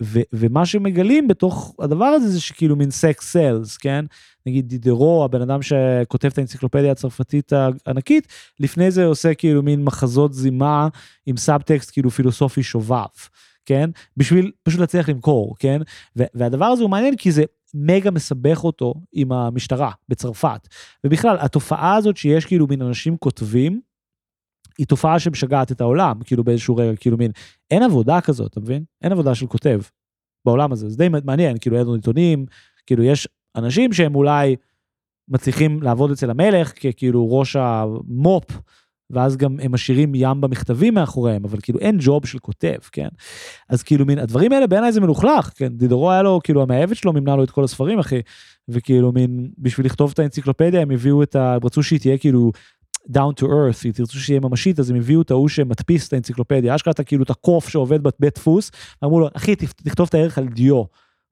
ו, ומה שמגלים בתוך הדבר הזה זה שכאילו מין sex sells, כן? נגיד דידרו, הבן אדם שכותב את האנציקלופדיה הצרפתית הענקית, לפני זה עושה כאילו מין מחזות זימה עם סאבטקסט כאילו פילוסופי שובב. כן? בשביל פשוט להצליח למכור, כן? והדבר הזה הוא מעניין כי זה מגה מסבך אותו עם המשטרה בצרפת. ובכלל, התופעה הזאת שיש כאילו מין אנשים כותבים, היא תופעה שמשגעת את העולם, כאילו באיזשהו רגע, כאילו מין, אין עבודה כזאת, אתה מבין? אין עבודה של כותב בעולם הזה, זה די מעניין, כאילו אין לנו עיתונים, כאילו יש אנשים שהם אולי מצליחים לעבוד אצל המלך ככאילו ראש המו"פ, ואז גם הם משאירים ים במכתבים מאחוריהם, אבל כאילו אין ג'וב של כותב, כן? אז כאילו מין, הדברים האלה בעיניי זה מלוכלך, כן? דידורו היה לו, כאילו המאהבת שלו מימנה לו את כל הספרים, אחי, וכאילו מין, בשביל לכתוב את האנציקלופדיה הם הביאו את ה... הם רצו שהיא תהיה כאילו down to earth, אם תרצו שיהיה ממשית, אז הם הביאו את ההוא שמדפיס את האנציקלופדיה, אשכרה אתה כאילו את הקוף שעובד בבית דפוס, אמרו לו, אחי, תכתוב את הערך על דיו. הוא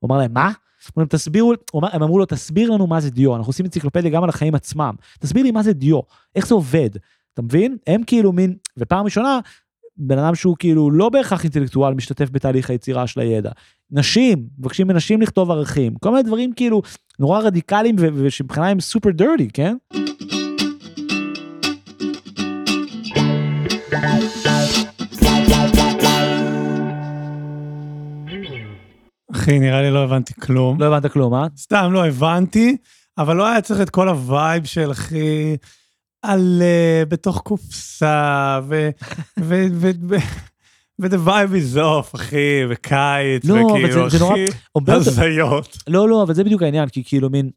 אמר להם, מה? להם, תסבירו, הם אמרו לו, תסביר לנו מה זה דיו, אנחנו עושים אנציקלופדיה גם על החיים עצמם, תסביר לי מה זה דיו, איך זה עובד, אתה מבין? הם כאילו מין, ופעם ראשונה, בן אדם שהוא כאילו לא בהכרח אינטלקטואל משתתף בתהליך היצירה של הידע. נשים, מבקשים מנשים לכתוב ערכים, כל מיני דברים כאילו נורא רדיקליים ושמבחינה הם סופר דרטי, כן? אחי, נראה לי לא הבנתי כלום. לא הבנת כלום, אה? סתם לא הבנתי, אבל לא היה צריך את כל ה vibe של אחי, על uh, בתוך קופסה, ו... ו... ו... ו... ו-the vibe is off, אחי, וקיץ, לא, וכאילו, זה, זה נורא... אחי, הזיות. לא, לא, אבל זה בדיוק העניין, כי כאילו מין...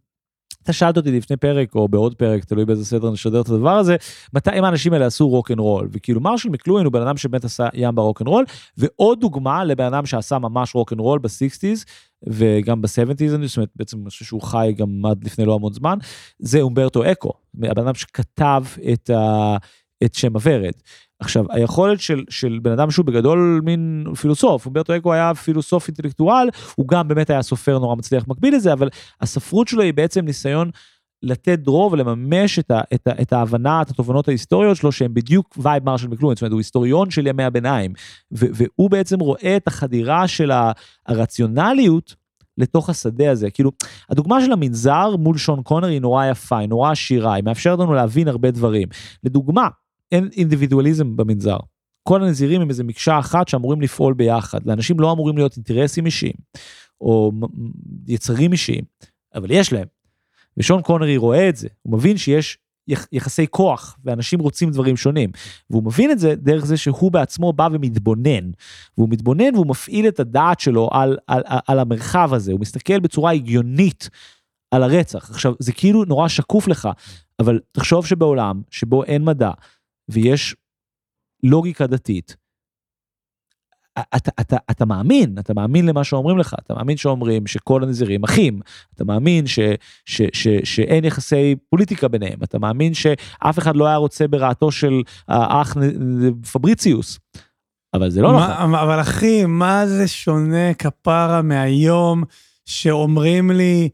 אתה שאלת אותי לפני פרק או בעוד פרק, תלוי באיזה סדר נשדר את הדבר הזה, מתי אם האנשים האלה עשו רוק אנד רול, וכאילו מרשל מקלוהן הוא בן אדם שבאמת עשה ים ברוק אנד רול, ועוד דוגמה לבן אדם שעשה ממש רוק אנד רול ב sixties, וגם ב-70's, זאת אומרת בעצם אני חושב שהוא חי גם עד לפני לא המון זמן, זה אומברטו אקו, הבן אדם שכתב את, ה, את שם הוורד. עכשיו, היכולת של, של בן אדם שהוא בגדול מין פילוסוף, אומברטו אקו היה פילוסוף אינטלקטואל, הוא גם באמת היה סופר נורא מצליח מקביל לזה, אבל הספרות שלו היא בעצם ניסיון לתת דרור ולממש את, ה, את, ה, את ההבנה, את התובנות ההיסטוריות שלו, שהם בדיוק vibe מרשל מקלוהן, זאת אומרת, הוא היסטוריון של ימי הביניים, ו, והוא בעצם רואה את החדירה של הרציונליות לתוך השדה הזה. כאילו, הדוגמה של המנזר מול שון קונר היא נורא יפה, היא נורא עשירה, היא מאפשרת לנו להבין הרבה דברים. לדוגמה, אין אינדיבידואליזם במנזר. כל הנזירים הם איזה מקשה אחת שאמורים לפעול ביחד. לאנשים לא אמורים להיות אינטרסים אישיים, או יצרים אישיים, אבל יש להם. ושון קונרי רואה את זה, הוא מבין שיש יחסי כוח, ואנשים רוצים דברים שונים. והוא מבין את זה דרך זה שהוא בעצמו בא ומתבונן. והוא מתבונן והוא מפעיל את הדעת שלו על, על, על, על המרחב הזה, הוא מסתכל בצורה הגיונית על הרצח. עכשיו, זה כאילו נורא שקוף לך, אבל תחשוב שבעולם שבו אין מדע, ויש לוגיקה דתית, אתה, אתה, אתה מאמין, אתה מאמין למה שאומרים לך, אתה מאמין שאומרים שכל הנזירים אחים, אתה מאמין ש, ש, ש, שאין יחסי פוליטיקה ביניהם, אתה מאמין שאף אחד לא היה רוצה ברעתו של האח פבריציוס, אבל זה לא מה, נכון. אבל אחי, מה זה שונה כפרה מהיום שאומרים לי,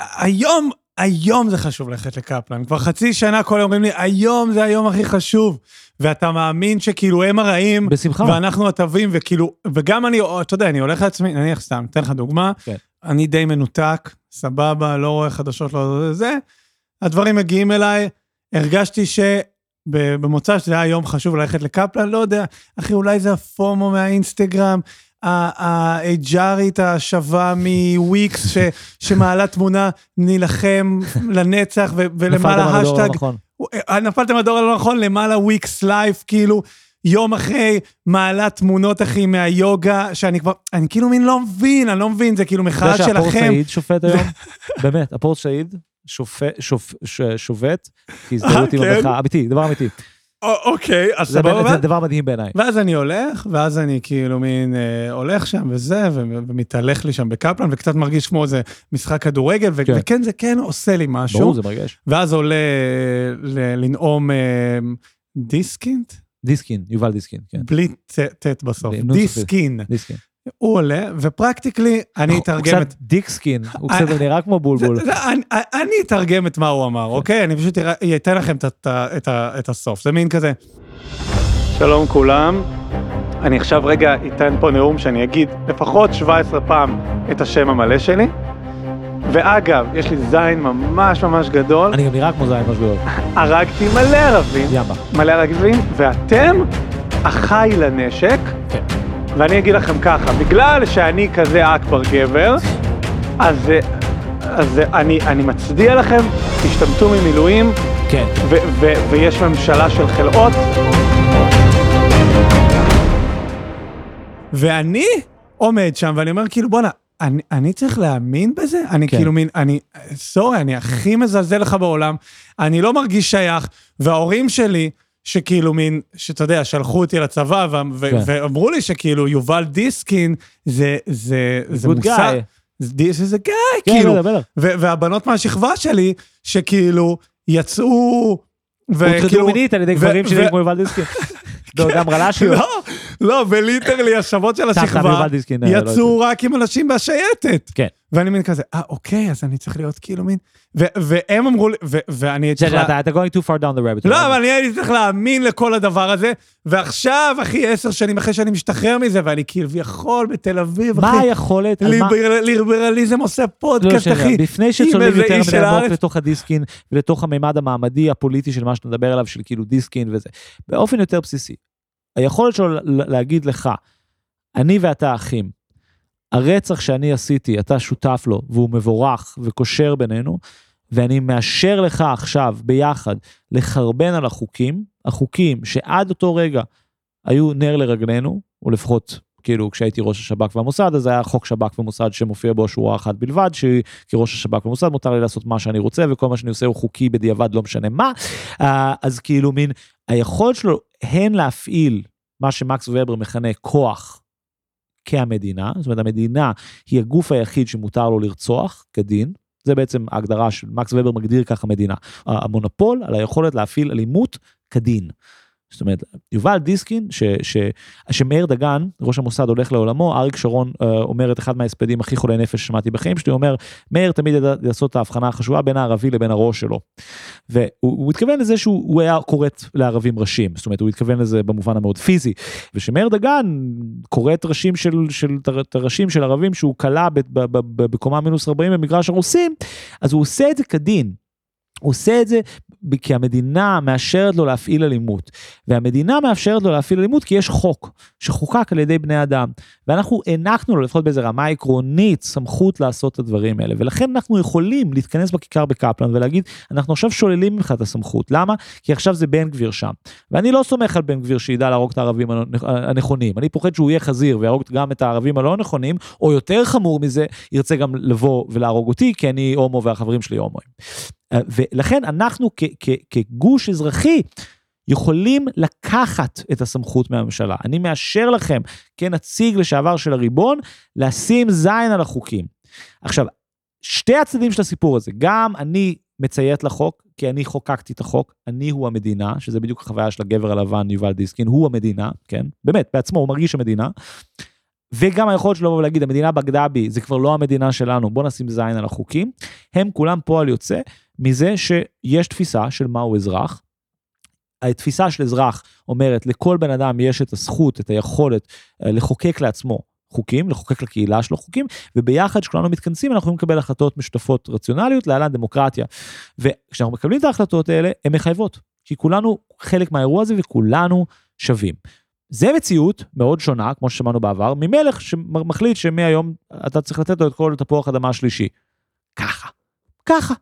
היום היום זה חשוב ללכת לקפלן. כבר חצי שנה כל אומרים לי, היום זה היום הכי חשוב. ואתה מאמין שכאילו הם הרעים, בשמחה. ואנחנו הטובים, וכאילו, וגם אני, אתה יודע, אני הולך לעצמי, נניח סתם, אתן לך דוגמה, כן. אני די מנותק, סבבה, לא רואה חדשות, לא זה, הדברים מגיעים אליי, הרגשתי ש... במוצא שזה היה יום חשוב ללכת לקפלן, לא יודע, אחי, אולי זה ה FOMO מהאינסטגרם, ה HRית השווה מוויקס שמעלה תמונה, נילחם לנצח, ולמעלה השטג. אה, נפלתם בדור הלא נכון, למעלה Wix life, כאילו, יום אחרי מעלה תמונות, אחי, מהיוגה, שאני כבר, אני כאילו מין לא מבין, אני לא מבין, זה כאילו מחאה שלכם. אתה יודע שהפורט סעיד שובת היום? באמת, הפורט סעיד שובת, כהזדהות עם אה, כן? המחאה, אמיתי, דבר אמיתי. אוקיי, אז סבבה. זה דבר מדהים בעיניי. ואז אני הולך, ואז אני כאילו מין אה, הולך שם וזה, ומתהלך לי שם בקפלן, וקצת מרגיש כמו איזה משחק כדורגל, כן. וכן, זה כן עושה לי משהו. ברור, זה מרגש. ואז עולה ל- לנאום אה, דיסקינט? דיסקין, יובל דיסקין, כן. בלי ט- בסוף. דיסקין. דיסקין. הוא עולה, ופרקטיקלי אני הוא אתרגם את... קצת דיקסקין, הוא אה, קצת נראה כמו בולבול. זה- אני- אתרגם את מה הוא אמר, אוקיי? אני פשוט אתן לכם את הסוף. זה מין כזה. שלום כולם. אני עכשיו רגע אתן פה נאום שאני אגיד לפחות 17 פעם את השם המלא שלי. ואגב, יש לי זין ממש ממש גדול, אני גם נראה כמו זין משהו גדול. הרגתי מלא ערבים, יאמבה. מלא ערבים, ואתם אחיי לנשק, כן. ואני אגיד לכם ככה, בגלל שאני כזה אכבר גבר, אז, אז אני, אני מצדיע לכם, תשתמטו ממילואים, כן. ו- ו- ויש ממשלה של חלאות. ואני עומד שם ואני אומר כאילו בואנה, אני, אני צריך להאמין בזה? אני כן. כאילו מין, אני, סורי, אני הכי מזלזל לך בעולם, אני לא מרגיש שייך, וההורים שלי, שכאילו מין, שאתה יודע, שלחו אותי לצבא ו- ו- כן. ואמרו לי שכאילו יובל דיסקין זה, זה, זה מושג. זה זה גיא, כן, כאילו, בטח, בטח. ו- והבנות מהשכבה שלי, שכאילו יצאו, הוטרדו מינית על ידי ו- גברים ו- שנראים כמו יובל דיסקין. לא, גם רל"שיות. לא, לא, וליטרלי השמות של השכבה. אה, לא יצאו רק עם אנשים בשייטת. כן. ואני מין כזה, אה, אוקיי, אז אני צריך להיות כאילו מין... והם אמרו לי, ואני צריך... אתה אתה going too far down the rabbit. לא, אבל אני הייתי צריך להאמין לכל הדבר הזה, ועכשיו, אחי, עשר שנים אחרי שאני משתחרר מזה, ואני כביכול בתל אביב, אחי, היכולת? מה- ליבר- ליברליזם עושה לא, פודקאסט, אחי. לפני שצוללים יותר מדי עמוק. לתוך הדיסקין ולתוך הממד המעמדי הפוליטי של מה שאתה מדבר עליו, של כאילו דיסקין וזה, באופן יותר בסיסי, היכולת שלו להגיד לך, אני ואתה אחים, הרצח שאני עשיתי, אתה שותף לו, והוא מבורך וקושר בינינו, ואני מאשר לך עכשיו ביחד לחרבן על החוקים, החוקים שעד אותו רגע היו נר לרגלינו, או לפחות כאילו כשהייתי ראש השב"כ והמוסד, אז היה חוק שב"כ ומוסד שמופיע בו שורה אחת בלבד, שכראש השב"כ ומוסד מותר לי לעשות מה שאני רוצה, וכל מה שאני עושה הוא חוקי בדיעבד, לא משנה מה. אה, אז כאילו מין, היכולת שלו הן להפעיל מה שמקס ובר מכנה כוח כהמדינה, זאת אומרת המדינה היא הגוף היחיד שמותר לו לרצוח כדין, זה בעצם ההגדרה של מקס ובר מגדיר ככה מדינה, המונופול על היכולת להפעיל אלימות כדין. זאת אומרת, יובל דיסקין, ש, ש, שמאיר דגן, ראש המוסד, הולך לעולמו, אריק שרון אה, אומר את אחד מההספדים הכי חולי נפש ששמעתי בחיים שלי, הוא אומר, מאיר תמיד ידע לעשות את ההבחנה החשובה בין הערבי לבין הראש שלו. והוא הוא התכוון לזה שהוא הוא היה כורת לערבים ראשים, זאת אומרת, הוא התכוון לזה במובן המאוד פיזי. ושמאיר דגן כורת ראשים של, של, את הראשים של ערבים שהוא ב- בקומה מינוס 40 במגרש הרוסים, אז הוא עושה את זה כדין. הוא עושה את זה כי המדינה מאשרת לו להפעיל אלימות. והמדינה מאפשרת לו להפעיל אלימות כי יש חוק שחוקק על ידי בני אדם. ואנחנו הענקנו לו, לפחות באיזה רמה עקרונית, סמכות לעשות את הדברים האלה. ולכן אנחנו יכולים להתכנס בכיכר בקפלן ולהגיד, אנחנו עכשיו שוללים ממך את הסמכות. למה? כי עכשיו זה בן גביר שם. ואני לא סומך על בן גביר שידע להרוג את הערבים הנכונים. אני פוחד שהוא יהיה חזיר ויהרוג גם את הערבים הלא נכונים, או יותר חמור מזה, ירצה גם לבוא ולהרוג אותי, כי אני הומו והחברים שלי הומואים. ולכן אנחנו כגוש אזרחי יכולים לקחת את הסמכות מהממשלה. אני מאשר לכם, כנציג לשעבר של הריבון, לשים זין על החוקים. עכשיו, שתי הצדדים של הסיפור הזה, גם אני מציית לחוק, כי אני חוקקתי את החוק, אני הוא המדינה, שזה בדיוק החוויה של הגבר הלבן, יובל דיסקין, הוא המדינה, כן? באמת, בעצמו, הוא מרגיש המדינה. וגם היכולת שלו לבוא ולהגיד, המדינה בגדה בי, זה כבר לא המדינה שלנו, בוא נשים זין על החוקים, הם כולם פועל יוצא מזה שיש תפיסה של מהו אזרח. התפיסה של אזרח אומרת, לכל בן אדם יש את הזכות, את היכולת אה, לחוקק לעצמו חוקים, לחוקק לקהילה שלו חוקים, וביחד כשכולנו מתכנסים אנחנו יכולים לקבל החלטות משותפות רציונליות, להלן דמוקרטיה. וכשאנחנו מקבלים את ההחלטות האלה, הן מחייבות, כי כולנו חלק מהאירוע הזה וכולנו שווים. זה מציאות מאוד שונה, כמו ששמענו בעבר, ממלך שמחליט שמהיום אתה צריך לתת לו את כל תפוח אדמה השלישי. ככה, ככה.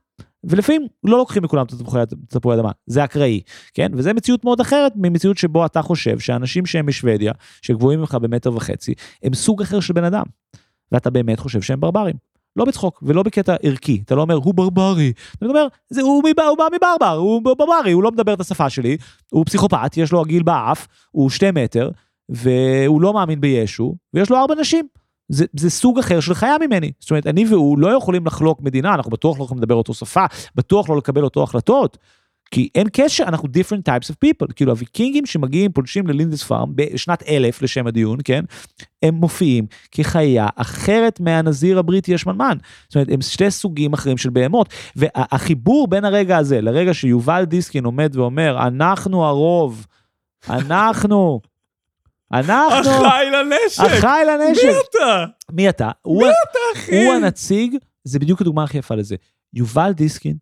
ולפעמים לא לוקחים מכולם את תפוחי- תפוחי אדמה, זה אקראי, כן? וזה מציאות מאוד אחרת ממציאות שבו אתה חושב שאנשים שהם משוודיה, שגבוהים ממך במטר וחצי, הם סוג אחר של בן אדם. ואתה באמת חושב שהם ברברים. לא בצחוק ולא בקטע ערכי, אתה לא אומר הוא ברברי, אתה אומר זה, הוא, מבא, הוא בא מברבר, הוא ברברי, הוא לא מדבר את השפה שלי, הוא פסיכופת, יש לו עגיל באף, הוא שתי מטר, והוא לא מאמין בישו, ויש לו ארבע נשים. זה, זה סוג אחר של חיה ממני. זאת אומרת, אני והוא לא יכולים לחלוק מדינה, אנחנו בטוח לא יכולים לדבר אותו שפה, בטוח לא לקבל אותו החלטות. כי אין קשר, אנחנו different types of people. כאילו הוויקינגים שמגיעים, פולשים ללינדס פארם בשנת אלף לשם הדיון, כן? הם מופיעים כחיה אחרת מהנזיר הבריטי השמנמן. זאת אומרת, הם שתי סוגים אחרים של בהמות. והחיבור בין הרגע הזה לרגע שיובל דיסקין עומד ואומר, אנחנו הרוב, אנחנו, אנחנו... אחראי לנשק! אחראי לנשק. מי אתה? מי אתה? מי אתה, אחי? הוא הנציג, זה בדיוק הדוגמה הכי יפה לזה. יובל דיסקין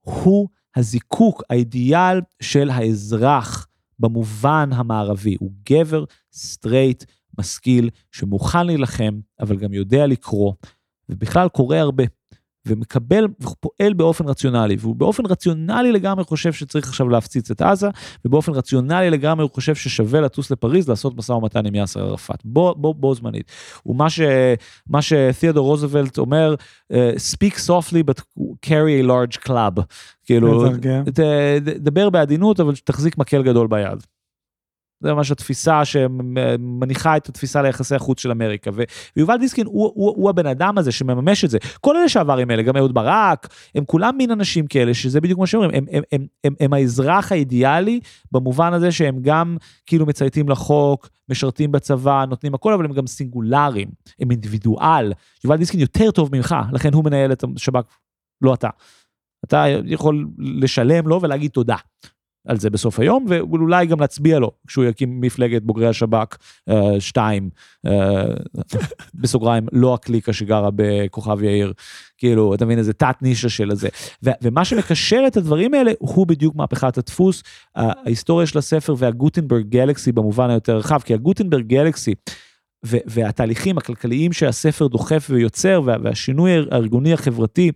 הוא הזיקוק, האידיאל של האזרח במובן המערבי. הוא גבר סטרייט, משכיל, שמוכן להילחם, אבל גם יודע לקרוא, ובכלל קורא הרבה. ומקבל ופועל באופן רציונלי, והוא באופן רציונלי לגמרי חושב שצריך עכשיו להפציץ את עזה, ובאופן רציונלי לגמרי הוא חושב ששווה לטוס לפריז לעשות משא ומתן עם יאסר ערפאת, בו, בו, בו זמנית. ומה ש, שתיאודור רוזוולט אומר, uh, speak softly but carry a large club, כאילו, ת, דבר בעדינות אבל תחזיק מקל גדול ביד. זה ממש התפיסה שמניחה את התפיסה ליחסי החוץ של אמריקה. ויובל דיסקין הוא, הוא, הוא הבן אדם הזה שמממש את זה. כל אלה שעברים האלה, גם אהוד ברק, הם כולם מין אנשים כאלה, שזה בדיוק מה שאומרים, הם, הם, הם, הם, הם האזרח האידיאלי, במובן הזה שהם גם כאילו מצייתים לחוק, משרתים בצבא, נותנים הכל, אבל הם גם סינגולריים, הם אינדיבידואל. יובל דיסקין יותר טוב ממך, לכן הוא מנהל את השב"כ, לא אתה. אתה יכול לשלם לו ולהגיד תודה. על זה בסוף היום, ואולי גם להצביע לו כשהוא יקים מפלגת בוגרי השב"כ 2, uh, uh, בסוגריים, לא הקליקה שגרה בכוכב יאיר, כאילו, אתה מבין, איזה תת נישה של הזה. ו- ומה שמקשר את הדברים האלה הוא בדיוק מהפכת הדפוס, ההיסטוריה של הספר והגוטנברג גלקסי במובן היותר רחב, כי הגוטנברג גלקסי, והתהליכים הכלכליים שהספר דוחף ויוצר, וה- והשינוי הארגוני החברתי,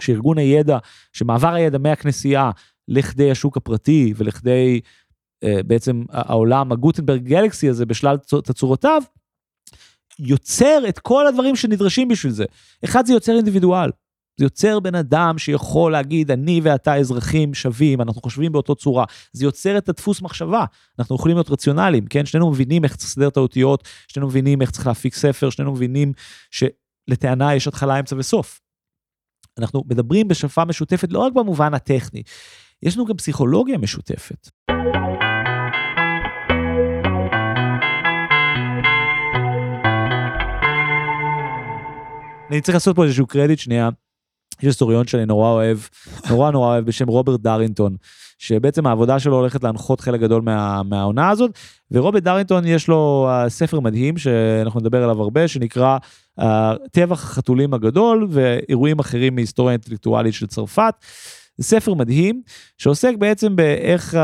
שארגון הידע, שמעבר הידע מהכנסייה, לכדי השוק הפרטי ולכדי uh, בעצם העולם הגוטנברג גלקסי הזה בשלל תצורותיו, יוצר את כל הדברים שנדרשים בשביל זה. אחד זה יוצר אינדיבידואל. זה יוצר בן אדם שיכול להגיד, אני ואתה אזרחים שווים, אנחנו חושבים באותו צורה. זה יוצר את הדפוס מחשבה. אנחנו יכולים להיות רציונליים, כן? שנינו מבינים איך צריך לסדר את האותיות, שנינו מבינים איך צריך להפיק ספר, שנינו מבינים שלטענה יש התחלה, אמצע וסוף. אנחנו מדברים בשפה משותפת לא רק במובן הטכני, יש לנו גם פסיכולוגיה משותפת. אני צריך לעשות פה איזשהו קרדיט שנייה. יש היסטוריון שאני נורא אוהב, נורא נורא אוהב בשם רוברט דרינטון, שבעצם העבודה שלו הולכת להנחות חלק גדול מה, מהעונה הזאת, ורוברט דרינטון יש לו uh, ספר מדהים שאנחנו נדבר עליו הרבה, שנקרא uh, טבח החתולים הגדול ואירועים אחרים מהיסטוריה אינטלקטואלית של צרפת. זה ספר מדהים שעוסק בעצם באיך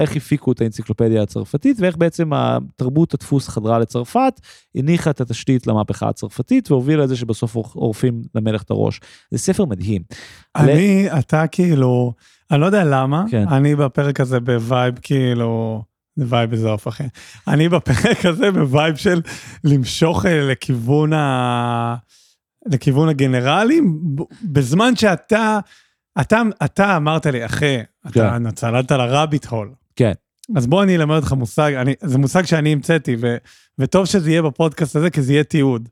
איך הפיקו את האנציקלופדיה הצרפתית ואיך בעצם התרבות הדפוס חדרה לצרפת, הניחה את התשתית למהפכה הצרפתית והובילה לזה שבסוף עורפים למלך את הראש. זה ספר מדהים. אני, ל... אתה כאילו, אני לא יודע למה, כן. אני בפרק הזה ב vibe כאילו... vibe איזה אוף אחי. אני בפרק הזה ב vibe של למשוך אה, לכיוון ה... לכיוון הגנרלים, בזמן שאתה אתה, אתה אמרת לי, אחי, כן. אתה צללת ל rabbit hole. כן. אז בוא אני אלמד אותך מושג, אני, זה מושג שאני המצאתי, ו, וטוב שזה יהיה בפודקאסט הזה, כי זה יהיה תיעוד.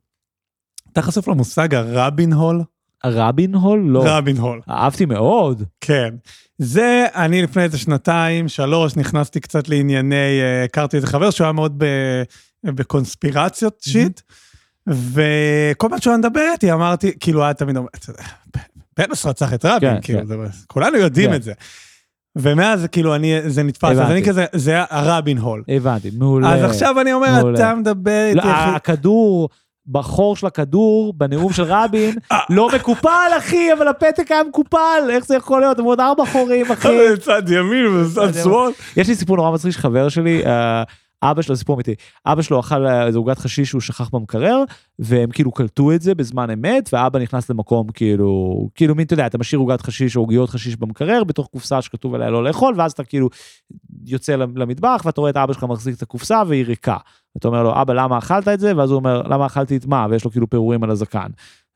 אתה חשוף למושג הרבין הול? הרבין הול? לא. רבין הול. אהבתי מאוד. כן. זה, אני לפני איזה שנתיים, שלוש, נכנסתי קצת לענייני, אה, הכרתי איזה חבר שהוא היה מאוד ב, בקונספירציות שיט, וכל פעם שהוא היה מדבר איתי, אמרתי, כאילו, היה תמיד אומר, פנוס רצח את רבין, כן, כאילו, כן. זה, כולנו יודעים כן. את זה. ומאז כאילו אני, זה נתפס, הבנתי. אז אני כזה, זה הרבין הול. הבנתי, מעולה. אז עכשיו אני אומר, מעולה. אתה מדבר איתי... לא, הכדור, בחור של הכדור, בנאום של רבין, אה. לא מקופל, אחי, אבל הפתק היה מקופל, איך זה יכול להיות? הם עוד ארבע חורים, אחי. צד ימין וצד שמאל. יש לי סיפור נורא מצחיק שחבר שלי, אה, אבא שלו, סיפור אמיתי, אבא שלו אכל איזה עוגת חשיש שהוא שכח במקרר, והם כאילו קלטו את זה בזמן אמת, ואבא נכנס למקום כאילו, כאילו מין, אתה יודע, אתה משאיר עוגת חשיש או עוגיות חשיש במקרר, בתוך קופסה שכתוב עליה לא לאכול, ואז אתה כאילו יוצא למטבח, ואתה רואה את אבא שלך מחזיק את הקופסה והיא ריקה. אתה אומר לו, אבא, למה אכלת את זה? ואז הוא אומר, למה אכלתי את מה? ויש לו כאילו פירורים על הזקן.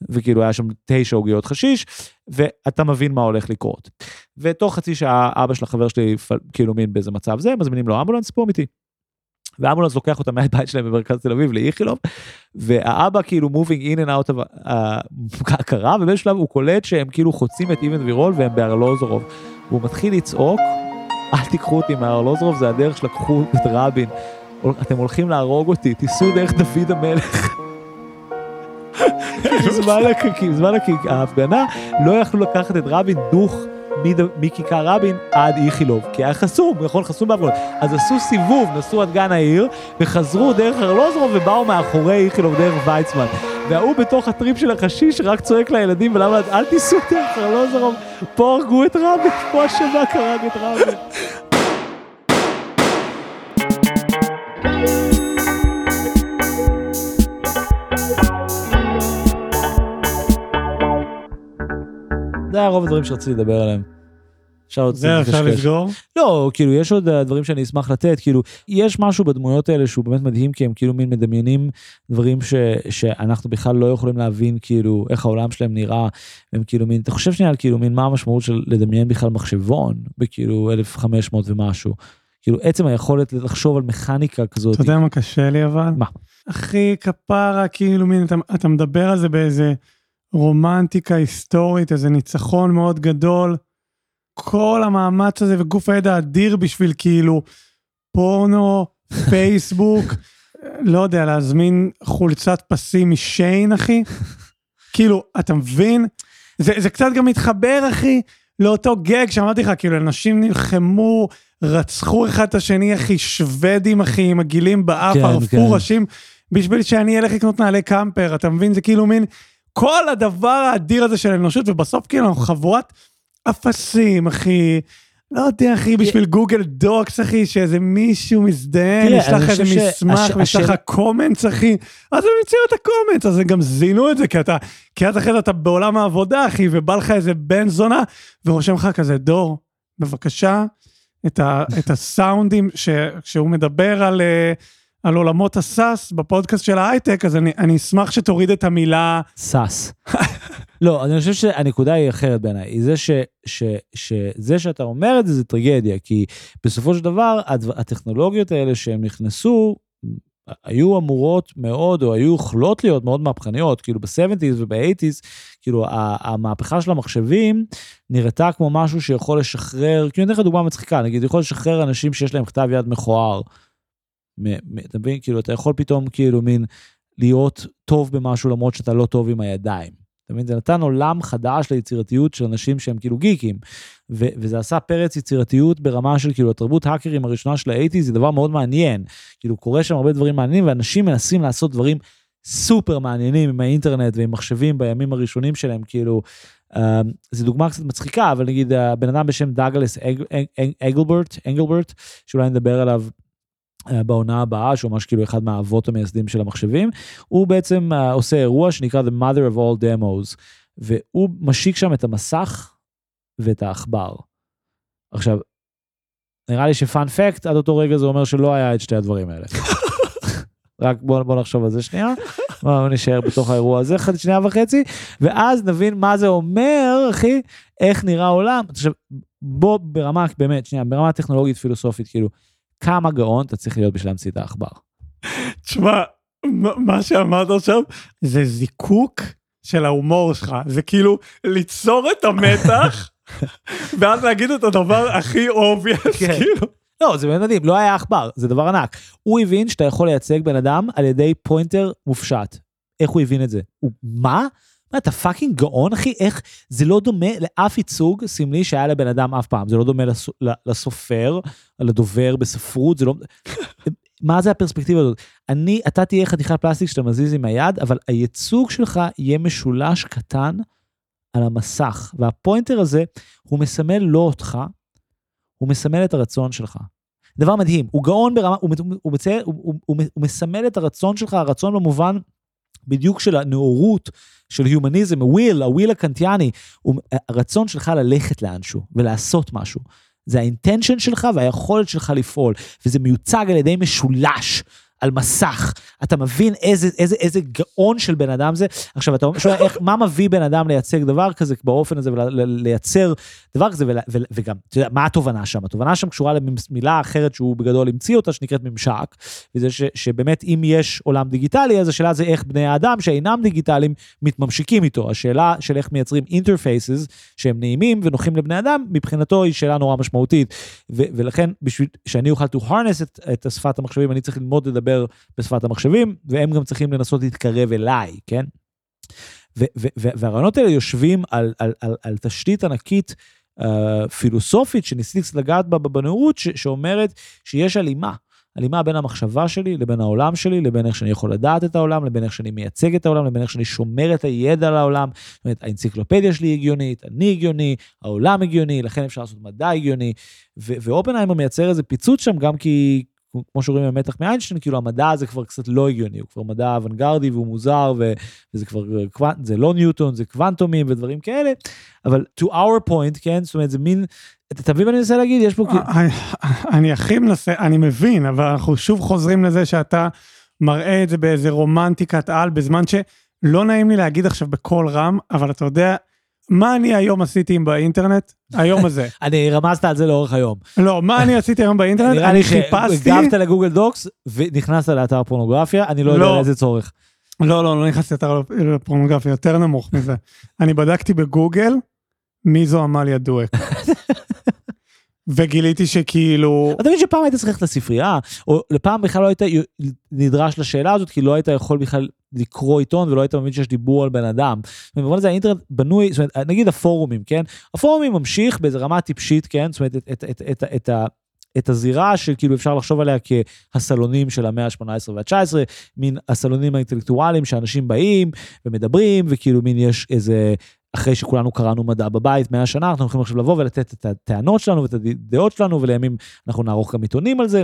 וכאילו היה שם תשע עוגיות חשיש, ואתה מבין מה הולך לקרות. ותוך חצי שעה אבא של החבר שלי כאילו מין באיזה מצב זה, מזמינים לו אמבולנס פה אמיתי. ואמבולנס לוקח אותם מהבית שלהם במרכז תל אביב לאיכילוב, והאבא כאילו moving in and out of ההכרה, ובאיזשהו שלב הוא קולט שהם כאילו חוצים את איבן וירול והם בארלוזורוב. והוא מתחיל לצעוק, אל תיקחו אותי מארלוזורוב, זה הדרך שלקחו את רבין. אתם הולכים להרוג אותי, תיסעו דרך דוד המלך. בזמן ההפגנה לא יכלו לקחת את רבין דוך מכיכר רבין עד איכילוב, כי היה חסום, יכול חסום בהפגנות. אז עשו סיבוב, נסעו עד גן העיר, וחזרו דרך ארלוזרוב ובאו מאחורי איכילוב דרך ויצמן. וההוא בתוך הטריפ של החשיש רק צועק לילדים ולמה אל תיסעו דרך ארלוזרוב, פה הרגו את רבין, פה השב"כ הרג את רבין. זה היה רוב הדברים שרציתי לדבר עליהם. אפשר עוד זה אפשר לסגור? לא, כאילו יש עוד אה, דברים שאני אשמח לתת, כאילו יש משהו בדמויות האלה שהוא באמת מדהים, כי הם כאילו מין מדמיינים דברים ש, שאנחנו בכלל לא יכולים להבין כאילו איך העולם שלהם נראה, הם כאילו מין, אתה חושב שנייה על כאילו מין מה המשמעות של לדמיין בכלל מחשבון בכאילו 1500 ומשהו. כאילו עצם היכולת לחשוב על מכניקה כזאת. אתה יודע מה קשה לי אבל? מה? אחי כפרה כאילו מין אתה, אתה מדבר על זה באיזה רומנטיקה היסטורית איזה ניצחון מאוד גדול. כל המאמץ הזה וגוף הידע אדיר בשביל כאילו פורנו, פייסבוק, לא יודע, להזמין חולצת פסים משיין, אחי. כאילו, אתה מבין? זה, זה קצת גם מתחבר, אחי, לאותו גג שאמרתי לך, כאילו, אנשים נלחמו, רצחו אחד את השני, אחי, שוודים, אחי, עם הגילים באף, כן, ערפו כן. ראשים, בשביל שאני אלך לקנות נעלי קמפר, אתה מבין? זה כאילו מין, כל הדבר האדיר הזה של האנושות, ובסוף כאילו אנחנו חבורת... אפסים, אחי. לא יודע, אחי, בשביל גוגל דוקס, אחי, שאיזה מישהו מזדיין, יש לך איזה מסמך, ויש לך קומנטס, אחי, אז הם המציאו את ה comments, אז הם גם זיינו את זה, כי אתה, כי אז אחרי זה אתה בעולם העבודה, אחי, ובא לך איזה בן זונה, ורושם לך כזה, דור, בבקשה, את, ה, את הסאונדים, שהוא מדבר על... Uh, על עולמות ה SaaS בפודקאסט של ההייטק, אז אני, אני אשמח שתוריד את המילה... SaaS. לא, אני חושב שהנקודה היא אחרת בעיניי, היא זה ש, ש, שזה שאתה אומר את זה זה טרגדיה, כי בסופו של דבר הטכנולוגיות האלה שהם נכנסו, היו אמורות מאוד, או היו יכולות להיות מאוד מהפכניות, כאילו ב-70's וב-80's, כאילו המהפכה של המחשבים נראתה כמו משהו שיכול לשחרר, כאילו אני אתן לך דוגמה מצחיקה, נגיד יכול לשחרר אנשים שיש להם כתב יד מכוער. אתה מבין? כאילו, אתה יכול פתאום כאילו מין להיות טוב במשהו למרות שאתה לא טוב עם הידיים. אתה מבין? זה נתן עולם חדש ליצירתיות של אנשים שהם כאילו גיקים. ו- וזה עשה פרץ יצירתיות ברמה של כאילו התרבות האקרים הראשונה של האייטי זה דבר מאוד מעניין. כאילו קורה שם הרבה דברים מעניינים ואנשים מנסים לעשות דברים סופר מעניינים עם האינטרנט ועם מחשבים בימים הראשונים שלהם כאילו. Uh, זו דוגמה קצת מצחיקה אבל נגיד הבן אדם בשם דאגלס אגלברט אנגלברט שאולי נדבר עליו בעונה הבאה, שהוא ממש כאילו אחד מהאבות המייסדים של המחשבים, הוא בעצם uh, עושה אירוע שנקרא The Mother of All Demos, והוא משיק שם את המסך ואת העכבר. עכשיו, נראה לי שפאנ פקט, עד אותו רגע זה אומר שלא היה את שתי הדברים האלה. רק בוא, בוא נחשוב על זה שנייה, בוא נשאר בתוך האירוע הזה חצי שנייה וחצי, ואז נבין מה זה אומר, אחי, איך נראה העולם. עכשיו, בוא ברמה, באמת, שנייה, ברמה טכנולוגית פילוסופית, כאילו, כמה גאון אתה צריך להיות בשביל להמציא את העכבר. תשמע, מה שאמרת עכשיו זה זיקוק של ההומור שלך, זה כאילו ליצור את המתח, ואז להגיד את הדבר הכי obvious, כן. כאילו. לא, זה באמת מדהים, לא היה עכבר, זה דבר ענק. הוא הבין שאתה יכול לייצג בן אדם על ידי pointer מופשט. איך הוא הבין את זה? הוא, מה? מה, אתה fucking גאון, אחי? איך? זה לא דומה לאף ייצוג סמלי שהיה לבן אדם אף פעם. זה לא דומה לס... לסופר, לדובר בספרות, זה לא... מה זה הפרספקטיבה הזאת? אני, אתה תהיה חתיכת פלסטיק שאתה מזיז עם היד, אבל הייצוג שלך יהיה משולש קטן על המסך. וה pointer הזה, הוא מסמל לא אותך, הוא מסמל את הרצון שלך. דבר מדהים, הוא גאון ברמה, הוא, הוא, מצייר, הוא, הוא, הוא, הוא מסמל את הרצון שלך, הרצון במובן בדיוק של הנאורות, של הומניזם, הוויל, הוויל הקנטיאני, הוא הרצון שלך ללכת לאנשהו ולעשות משהו. זה האינטנשן שלך והיכולת שלך לפעול, וזה מיוצג על ידי משולש על מסך. אתה מבין איזה, איזה, איזה גאון של בן אדם זה. עכשיו, אתה שואל איך, מה מביא בן אדם לייצג דבר כזה באופן הזה, ולייצר דבר כזה, ולה, ו, וגם, אתה יודע, מה התובנה שם? התובנה שם קשורה למילה אחרת שהוא בגדול המציא אותה, שנקראת ממשק, וזה ש, שבאמת אם יש עולם דיגיטלי, אז השאלה זה איך בני האדם שאינם דיגיטליים מתממשיקים איתו. השאלה של איך מייצרים אינטרפייסס שהם נעימים ונוחים לבני אדם, מבחינתו היא שאלה נורא משמעותית. ו, ולכן, בשביל שאני אוכל to harness את, את שפת המחשבים, אני צריך ללמוד לדבר בשפת המחשבים, והם גם צריכים לנסות להתקרב אליי, כן? והרעיונות האלה יושבים על, על, על, על תשתית ענקית uh, פילוסופית שניסיתי לגעת בה בנאורות, שאומרת שיש הלימה. הלימה בין המחשבה שלי לבין העולם שלי, לבין איך שאני יכול לדעת את העולם, לבין איך שאני מייצג את העולם, לבין איך שאני שומר את הידע על העולם. זאת אומרת, האנציקלופדיה שלי הגיונית, אני הגיוני, העולם הגיוני, לכן אפשר לעשות מדע הגיוני. ואופנהיימר מייצר איזה פיצוץ שם גם כי, כמו שרואים במתח מאיינשטיין, כאילו המדע הזה כבר קצת לא הגיוני, הוא כבר מדע אוונגרדי והוא מוזר, וזה כבר, זה לא ניוטון, זה קוונטומים ודברים כאלה, אבל to our point, כן, זאת אומרת, זה מין, אתה מבין מה אני מנסה להגיד? יש פה כאילו... אני הכי מנסה, אני מבין, אבל אנחנו שוב חוזרים לזה שאתה מראה את זה באיזה רומנטיקת על, בזמן שלא נעים לי להגיד עכשיו בקול רם, אבל אתה יודע, מה אני היום עשיתי באינטרנט? היום הזה. אני רמזת על זה לאורך היום. לא, מה אני עשיתי היום באינטרנט? אני חיפשתי... הגבת לגוגל דוקס ונכנסת לאתר פורנוגרפיה, אני לא יודע לא. לאיזה צורך. לא, לא, לא נכנסתי לאתר פורנוגרפיה, יותר נמוך מזה. אני בדקתי בגוגל, מי זו עמליה דואק. וגיליתי שכאילו... אתה מבין שפעם היית צריך ללכת לספרייה, או לפעם בכלל לא היית נדרש לשאלה הזאת, כי לא היית יכול בכלל לקרוא עיתון ולא היית מבין שיש דיבור על בן אדם. במובן הזה האינטרנט בנוי, זאת אומרת, נגיד הפורומים, כן? הפורומים ממשיך באיזה רמה טיפשית, כן? זאת אומרת, את, את, את, את, את. את הזירה שכאילו אפשר לחשוב עליה כהסלונים של המאה ה-18 וה-19, מין הסלונים האינטלקטואליים שאנשים באים ומדברים, וכאילו מין יש איזה אחרי שכולנו קראנו מדע בבית 100 שנה, אנחנו יכולים עכשיו לבוא ולתת את הטענות שלנו ואת הדעות שלנו, ולימים אנחנו נערוך גם עיתונים על זה.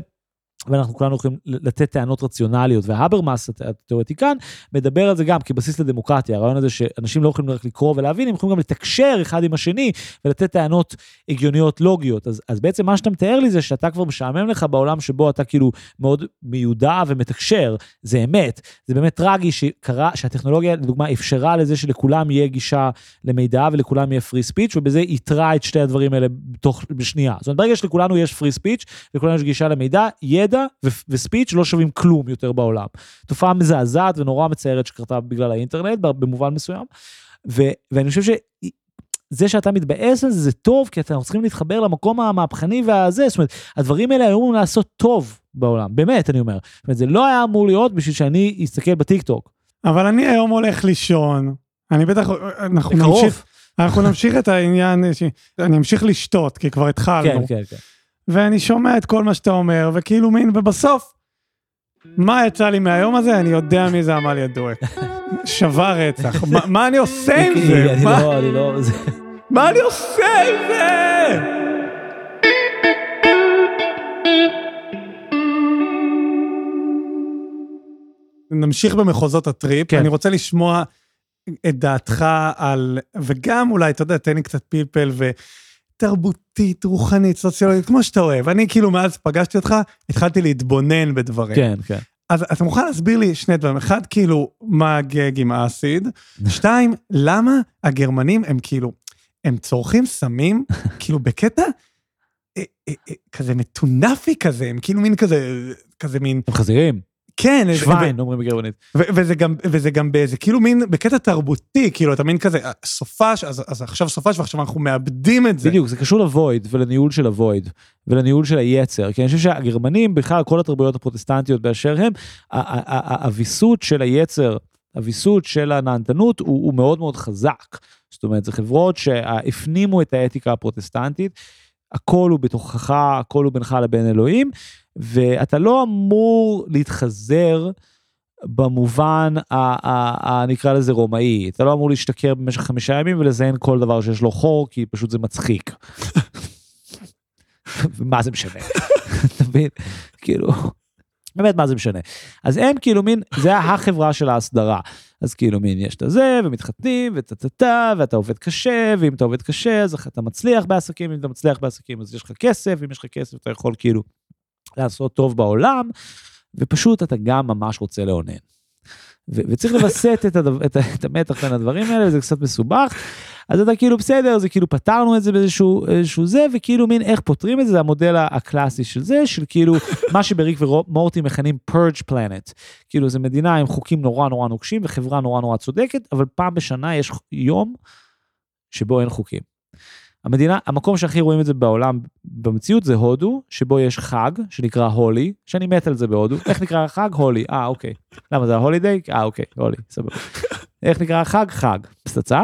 ואנחנו כולנו יכולים לתת טענות רציונליות, והברמאס, התיאורטיקן, מדבר על זה גם כבסיס לדמוקרטיה, הרעיון הזה שאנשים לא יכולים רק לקרוא ולהבין, הם יכולים גם לתקשר אחד עם השני ולתת טענות הגיוניות לוגיות. אז, אז בעצם מה שאתה מתאר לי זה שאתה כבר משעמם לך בעולם שבו אתה כאילו מאוד מיודע ומתקשר, זה אמת. זה באמת טרגי שקרה, שהטכנולוגיה לדוגמה אפשרה לזה שלכולם יהיה גישה למידע ולכולם יהיה free speech, ובזה יתרה את שתי הדברים האלה בתוך, בשנייה. זאת אומרת, ברגע שלכולנו יש free speech ידע וספיץ' לא שווים כלום יותר בעולם. תופעה מזעזעת ונורא מצערת שקרתה בגלל האינטרנט במובן מסוים. ו- ואני חושב שזה שאתה מתבאס על זה, זה טוב, כי אנחנו צריכים להתחבר למקום המהפכני והזה, זאת אומרת, הדברים האלה היו אמורים לעשות טוב בעולם, באמת, אני אומר. זאת אומרת, זה לא היה אמור להיות בשביל שאני אסתכל בטיקטוק. אבל אני היום הולך לישון, אני בטח, אנחנו נמשיך, אנחנו נמשיך את העניין, אני אמשיך לשתות, כי כבר התחלנו. כן, כן, כן. ואני שומע את כל מה שאתה אומר, וכאילו מין, ובסוף, מה יצא לי מהיום הזה? אני יודע מי זה עמליה דואק. שבר רצח. מה אני עושה עם זה? אני לא, אני לא... מה אני עושה עם זה? נמשיך במחוזות הטריפ, כן. אני רוצה לשמוע את דעתך על, וגם אולי, אתה יודע, תן לי קצת פלפל, ו... תרבותית, רוחנית, סוציולוגית, כמו שאתה אוהב. אני כאילו מאז פגשתי אותך, התחלתי להתבונן בדברים. כן, כן. אז אתה מוכן להסביר לי שני דברים. אחד, כאילו, מה הגג עם האסיד? שתיים, למה הגרמנים הם כאילו, הם צורכים סמים, כאילו בקטע אה, אה, אה, כזה מטונפי כזה, הם כאילו מין כזה, כזה מין... הם חזירים. כן. שוויין, אומרים בגרמנית. וזה גם, וזה גם באיזה, כאילו מין, בקטע תרבותי, כאילו, אתה מין כזה, סופש, אז, אז עכשיו סופש ועכשיו אנחנו מאבדים את זה. בדיוק, זה קשור לוויד ולניהול של הוויד ולניהול של היצר, כי אני חושב שהגרמנים, בכלל כל התרבויות הפרוטסטנטיות באשר הם, הוויסות של היצר, הוויסות של הנהנתנות הוא, הוא מאוד מאוד חזק. זאת אומרת, זה חברות שהפנימו את האתיקה הפרוטסטנטית. הכל הוא בתוכך, הכל הוא בינך לבין אלוהים, ואתה לא אמור להתחזר במובן, נקרא לזה רומאי, אתה לא אמור להשתכר במשך חמישה ימים ולזיין כל דבר שיש לו חור, כי פשוט זה מצחיק. מה זה משנה? אתה מבין? כאילו, באמת מה זה משנה. אז הם כאילו מין, זה החברה של ההסדרה. אז כאילו מין יש את הזה, ומתחתנים, וטה טה טה, ואתה עובד קשה, ואם אתה עובד קשה, אז אתה מצליח בעסקים, אם אתה מצליח בעסקים, אז יש לך כסף, אם יש לך כסף, אתה יכול כאילו לעשות טוב בעולם. ופשוט אתה גם ממש רוצה לאונן. וצריך לווסת את, הדו, את, את המתח בין הדברים האלה, וזה קצת מסובך. אז אתה כאילו בסדר, זה כאילו פתרנו את זה באיזשהו זה, וכאילו מין איך פותרים את זה, זה המודל הקלאסי של זה, של כאילו מה שבריק ומורטי מכנים purge planet. כאילו זה מדינה עם חוקים נורא נורא נוקשים וחברה נורא נורא צודקת, אבל פעם בשנה יש יום שבו אין חוקים. המדינה, המקום שהכי רואים את זה בעולם במציאות זה הודו, שבו יש חג שנקרא הולי, שאני מת על זה בהודו. איך נקרא החג? הולי. אה, אוקיי. למה זה ההולידיי? אה, אוקיי, הולי, סבבה. איך נקרא החג? חג, פצצה.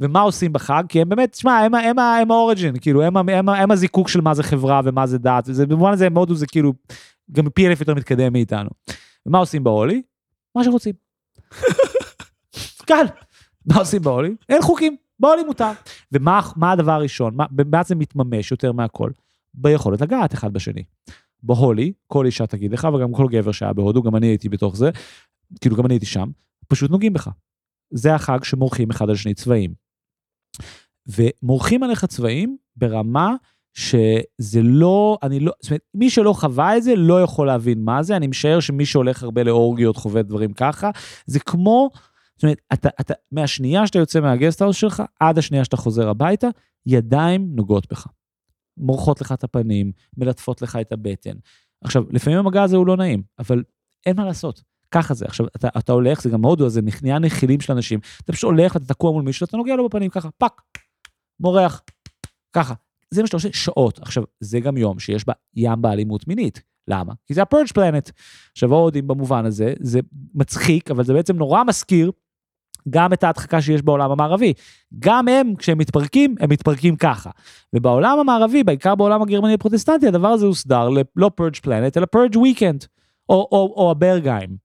ומה עושים בחג? כי הם באמת, תשמע, הם, הם, הם האוריג'ין, כאילו, הם, הם, הם, הם הזיקוק של מה זה חברה ומה זה דת, וזה, במובן הזה הודו זה כאילו גם פי אלף יותר מתקדם מאיתנו. ומה עושים בהולי? מה שרוצים. קל. מה עושים בהולי? אין חוקים. בהולי מותר. ומה הדבר הראשון? מה, במה זה מתממש יותר מהכל? ביכולת לגעת אחד בשני. בהולי, כל אישה תגיד לך, וגם כל גבר שהיה בהודו, גם אני הייתי בתוך זה, כאילו גם אני הייתי שם, פשוט נוגעים בך. זה החג שמורחים אחד על שני צבעים. ומורחים עליך צבעים ברמה שזה לא, אני לא, זאת אומרת, מי שלא חווה את זה לא יכול להבין מה זה, אני משער שמי שהולך הרבה לאורגיות חווה דברים ככה, זה כמו, זאת אומרת, אתה, אתה, מהשנייה שאתה יוצא מה guesthouse שלך, עד השנייה שאתה חוזר הביתה, ידיים נוגעות בך. מורחות לך את הפנים, מלטפות לך את הבטן. עכשיו, לפעמים המגע הזה הוא לא נעים, אבל אין מה לעשות. ככה זה. עכשיו, אתה, אתה הולך, זה גם הודו, זה נהיה נחילים של אנשים. אתה פשוט הולך ואתה תקוע מול מישהו, אתה נוגע לו בפנים ככה, fuck, מורח, ככה. זה מה שאתה עושה שעות. עכשיו, זה גם יום שיש בו ים אלימות מינית. למה? כי זה ה-purge planet. עכשיו, ההודים במובן הזה, זה מצחיק, אבל זה בעצם נורא מזכיר גם את ההדחקה שיש בעולם המערבי. גם הם, כשהם מתפרקים, הם מתפרקים ככה. ובעולם המערבי, בעיקר בעולם הגרמני הפרוטסטנטי, הדבר הזה הוסדר לא purge planet, אלא purge weekend, או, או, או הברגהיים.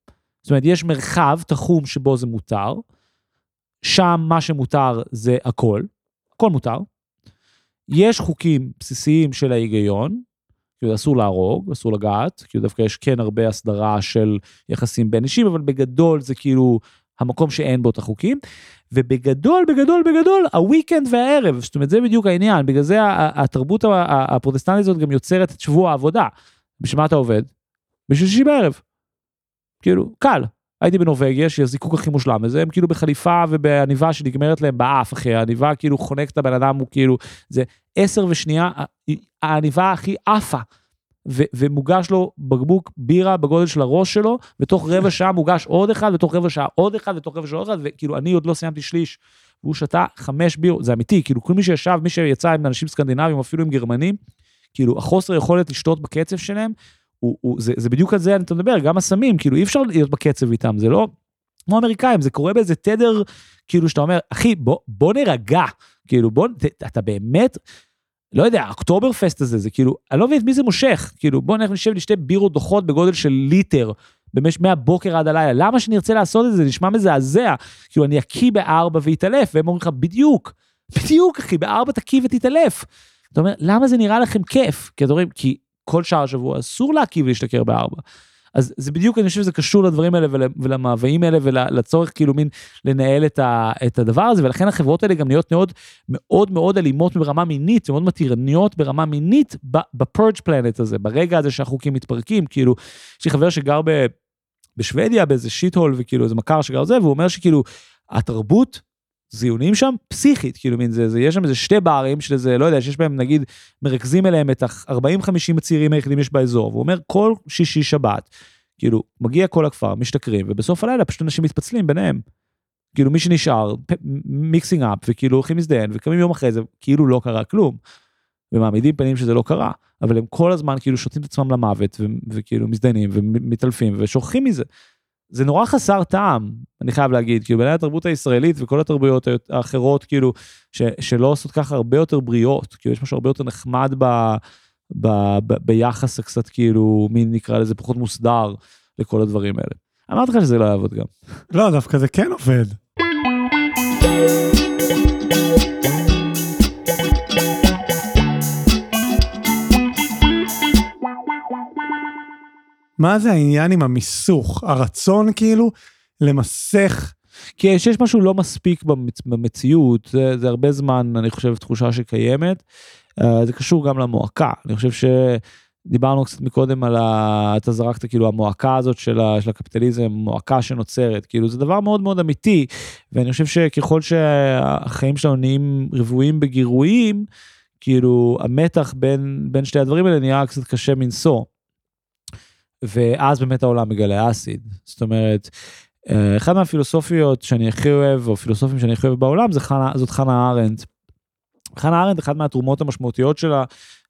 זאת אומרת, יש מרחב תחום שבו זה מותר, שם מה שמותר זה הכל, הכל מותר. יש חוקים בסיסיים של ההיגיון, כאילו אסור להרוג, אסור לגעת, כאילו דווקא יש כן הרבה הסדרה של יחסים בין אישים, אבל בגדול זה כאילו המקום שאין בו את החוקים, ובגדול, בגדול, בגדול, הוויקנד והערב, זאת אומרת, זה בדיוק העניין, בגלל זה התרבות הפרוטסטנטית הזאת גם יוצרת את שבוע העבודה. בשביל מה אתה עובד? בשביל שישי בערב. כאילו, קל. הייתי בנורבגיה, שהזיקוק הכי מושלם לזה, הם כאילו בחליפה ובעניבה שנגמרת להם באף, אחי, העניבה כאילו חונקת את הבן אדם, הוא כאילו, זה עשר ושנייה, העניבה הכי עפה. ומוגש לו בקבוק בירה בגודל של הראש שלו, ותוך רבע שעה מוגש עוד אחד, ותוך רבע שעה עוד אחד, ותוך רבע שעה עוד אחד, וכאילו אני עוד לא סיימתי שליש, והוא שתה חמש בירות, זה אמיתי, כאילו כל מי שישב, מי שיצא עם אנשים סקנדינבים, אפילו עם גרמנים, כאילו החוסר יכולת לשתות בקצב שלהם, הוא, הוא, זה, זה בדיוק על זה אתה מדבר, גם הסמים, כאילו אי אפשר להיות בקצב איתם, זה לא כמו אמריקאים, זה קורה באיזה תדר, כאילו שאתה אומר, אחי, בוא, בוא נרגע, כאילו בוא, ת, אתה באמת, לא יודע, אוקטובר פסט הזה, זה כאילו, אני לא מבין את מי זה מושך, כאילו בוא נשב לשתי בירות דוחות בגודל של ליטר, במשך מהבוקר עד הלילה, למה שנרצה לעשות את זה, זה נשמע מזעזע, כאילו אני אקיא בארבע ואתעלף, והם אומרים לך, בדיוק, בדיוק אחי, בארבע תקיא ותתעלף. אתה אומר, למה זה נראה לכם כיף? כי אתם אומרים, כי כל שאר השבוע אסור להקיא ולהשתכר בארבע. אז זה בדיוק, אני חושב שזה קשור לדברים האלה ול, ולמאוויים האלה ולצורך כאילו מין לנהל את, ה, את הדבר הזה, ולכן החברות האלה גם נהיות מאוד מאוד מאוד אלימות ברמה מינית, מאוד מתירניות ברמה מינית בפרג' פלנט הזה, ברגע הזה שהחוקים מתפרקים, כאילו, יש לי חבר שגר ב, בשוודיה באיזה שיט הול וכאילו איזה מכר שגר זה, והוא אומר שכאילו התרבות זיונים שם פסיכית, כאילו מין זה, זה, יש שם איזה שתי ברים של איזה, לא יודע, שיש בהם נגיד, מרכזים אליהם את ה-40-50 הצעירים היחידים יש באזור, והוא אומר כל שישי שבת, כאילו, מגיע כל הכפר, משתכרים, ובסוף הלילה פשוט אנשים מתפצלים ביניהם. כאילו מי שנשאר, מיקסינג אפ, וכאילו הולכים מזדיין, וקמים יום אחרי זה, כאילו לא קרה כלום. ומעמידים פנים שזה לא קרה, אבל הם כל הזמן כאילו שותים את עצמם למוות, וכאילו מזדיינים ומתעלפים ושוכחים מזה. זה נורא חסר טעם, אני חייב להגיד, כאילו בעיניי התרבות הישראלית וכל התרבויות האחרות, כאילו, ש, שלא עושות ככה הרבה יותר בריאות, כאילו יש משהו הרבה יותר נחמד ב, ב, ב, ביחס הקצת כאילו, מי נקרא לזה פחות מוסדר לכל הדברים האלה. אמרתי לך שזה לא יעבוד גם. לא, דווקא זה כן עובד. מה זה העניין עם המיסוך? הרצון כאילו למסך? כי יש משהו לא מספיק במצ... במציאות, זה, זה הרבה זמן, אני חושב, תחושה שקיימת. Uh, זה קשור גם למועקה. אני חושב דיברנו קצת מקודם על ה... אתה זרקת כאילו המועקה הזאת של, ה... של הקפיטליזם, מועקה שנוצרת, כאילו זה דבר מאוד מאוד אמיתי, ואני חושב שככל שהחיים שלנו נהיים רבועים בגירויים, כאילו המתח בין, בין שתי הדברים האלה נהיה קצת קשה מנשוא. ואז באמת העולם מגלה אסיד. זאת אומרת, אה, אחת מהפילוסופיות שאני הכי אוהב, או פילוסופים שאני הכי אוהב בעולם, זה חנה, זאת חנה ארנדט. חנה ארנדט, אחת מהתרומות המשמעותיות שלה,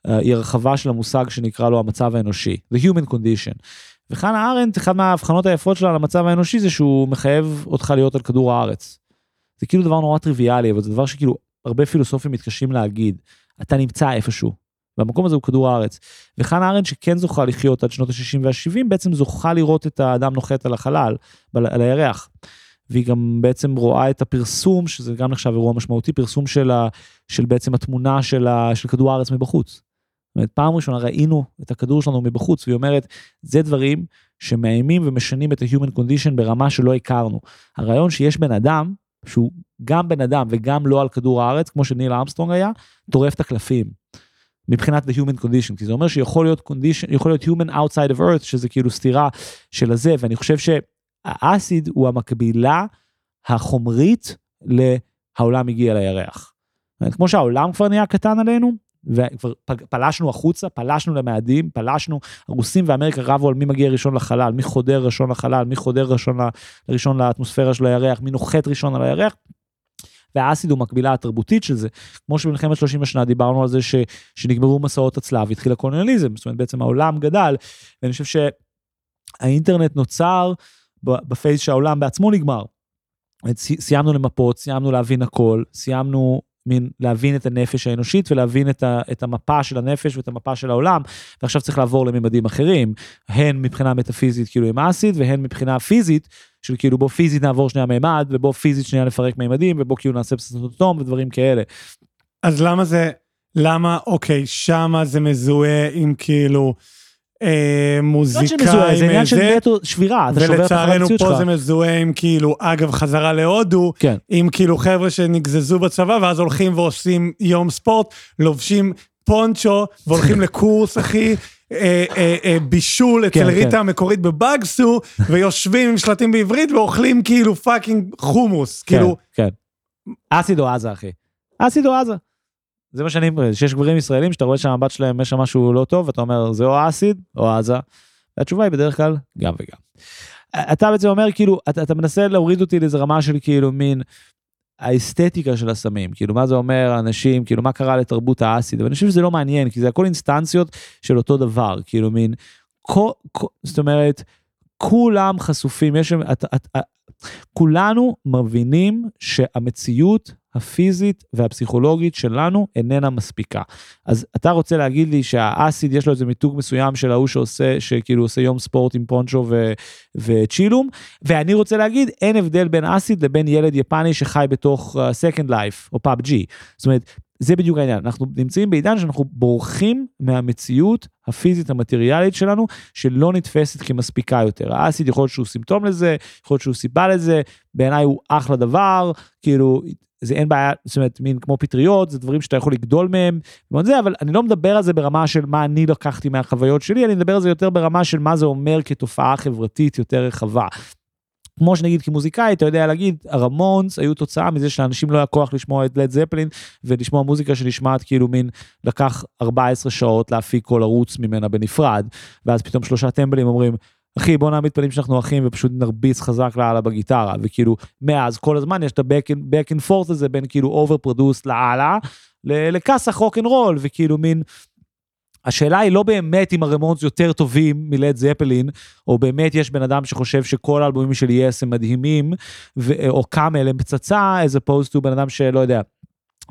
אה, היא הרחבה של המושג שנקרא לו המצב האנושי, The Human Condition. וחנה ארנדט, אחת מההבחנות היפות שלה למצב האנושי זה שהוא מחייב אותך להיות על כדור הארץ. זה כאילו דבר נורא טריוויאלי, אבל זה דבר שכאילו הרבה פילוסופים מתקשים להגיד. אתה נמצא איפשהו, והמקום הזה הוא כדור הארץ. וחנה ארנדט שכן זוכה לחיות עד שנות ה-60 וה-70, בעצם זוכה לראות את האדם נוחת על החלל, על הירח. והיא גם בעצם רואה את הפרסום, שזה גם נחשב אירוע משמעותי, פרסום של, ה, של בעצם התמונה של, ה, של כדור הארץ מבחוץ. זאת אומרת, פעם ראשונה ראינו את הכדור שלנו מבחוץ, והיא אומרת, זה דברים שמאיימים ומשנים את ה-human condition ברמה שלא הכרנו. הרעיון שיש בן אדם, שהוא גם בן אדם וגם לא על כדור הארץ, כמו שניל ארמסטרונג היה, טורף את הקלפים. מבחינת the human condition, כי זה אומר שיכול להיות condition, יכול להיות human outside of earth, שזה כאילו סתירה של הזה, ואני חושב שהאסיד הוא המקבילה החומרית להעולם הגיע לירח. כמו שהעולם כבר נהיה קטן עלינו, וכבר פלשנו החוצה, פלשנו למאדים, פלשנו, הרוסים ואמריקה רבו על מי מגיע ראשון לחלל, מי חודר ראשון לחלל, מי חודר ראשון, ראשון לאטמוספירה של הירח, מי נוחת ראשון על הירח. והאסיד הוא מקבילה התרבותית של זה. כמו שבמלחמת 30 השנה דיברנו על זה ש, שנגמרו מסעות הצלב, התחיל הקולוניאליזם, זאת אומרת בעצם העולם גדל, ואני חושב שהאינטרנט נוצר בפייס שהעולם בעצמו נגמר. סיימנו למפות, סיימנו להבין הכל, סיימנו מין להבין את הנפש האנושית ולהבין את, ה, את המפה של הנפש ואת המפה של העולם, ועכשיו צריך לעבור לממדים אחרים, הן מבחינה מטאפיזית כאילו עם אסיד, והן מבחינה פיזית, של כאילו בוא פיזית נעבור שנייה מימד, ובוא פיזית שנייה נפרק מימדים, ובוא כאילו נעשה פצצות אטום ודברים כאלה. אז למה זה, למה, אוקיי, שמה זה מזוהה עם כאילו... אה, מוזיקאים, זה עניין של נטו שבירה, אתה שובר את החלציות שלך. ולצערנו פה זה מזוהה עם כאילו, אגב, חזרה להודו, כן. עם כאילו חבר'ה שנגזזו בצבא, ואז הולכים ועושים יום ספורט, לובשים פונצ'ו, והולכים לקורס, אחי. אה, אה, אה, בישול אצל כן, ריטה כן. המקורית בבאגסו, ויושבים עם שלטים בעברית ואוכלים כאילו פאקינג חומוס, כן, כאילו... כן, אסיד או עזה, אחי. אסיד או עזה. זה מה שאני, שיש גברים ישראלים שאתה רואה שהמבט שלהם יש שם משהו לא טוב, אתה אומר זה או אסיד או עזה. והתשובה היא בדרך כלל גם וגם. אתה בעצם אומר כאילו, אתה, אתה מנסה להוריד אותי לאיזה רמה של כאילו מין האסתטיקה של הסמים, כאילו מה זה אומר אנשים, כאילו מה קרה לתרבות האסיד, ואני חושב שזה לא מעניין, כי זה הכל אינסטנציות של אותו דבר, כאילו מין, כל, כל, זאת אומרת, כולם חשופים, יש, את, את, את, כולנו מבינים שהמציאות הפיזית והפסיכולוגית שלנו איננה מספיקה. אז אתה רוצה להגיד לי שהאסיד יש לו איזה מיתוג מסוים של ההוא שעושה, שכאילו עושה יום ספורט עם פונצ'ו ו, וצ'ילום, ואני רוצה להגיד, אין הבדל בין אסיד לבין ילד יפני שחי בתוך uh, Second Life או PUBG. זאת אומרת, זה בדיוק העניין, אנחנו נמצאים בעידן שאנחנו בורחים מהמציאות הפיזית המטריאלית שלנו, שלא נתפסת כמספיקה יותר. האסיד יכול להיות שהוא סימפטום לזה, יכול להיות שהוא סיבה לזה, בעיניי הוא אחלה דבר, כאילו, זה אין בעיה, זאת אומרת, מין כמו פטריות, זה דברים שאתה יכול לגדול מהם, זה, אבל אני לא מדבר על זה ברמה של מה אני לקחתי מהחוויות שלי, אני מדבר על זה יותר ברמה של מה זה אומר כתופעה חברתית יותר רחבה. כמו שנגיד כמוזיקאי, אתה יודע להגיד, הרמונס היו תוצאה מזה שלאנשים לא היה כוח לשמוע את לד זפלין, ולשמוע מוזיקה שנשמעת כאילו מין, לקח 14 שעות להפיק כל ערוץ ממנה בנפרד, ואז פתאום שלושה טמבלים אומרים, אחי בוא נעמיד פנים שאנחנו אחים ופשוט נרביץ חזק לאללה בגיטרה וכאילו מאז כל הזמן יש את ה-back and forth הזה בין כאילו over produce לאללה לכסח רוק אנד רול וכאילו מין. השאלה היא לא באמת אם הרמונס יותר טובים מלד זפלין, או באמת יש בן אדם שחושב שכל האלבומים של יס הם מדהימים, ו- או קאמל הם פצצה, as opposed to בן אדם שלא יודע,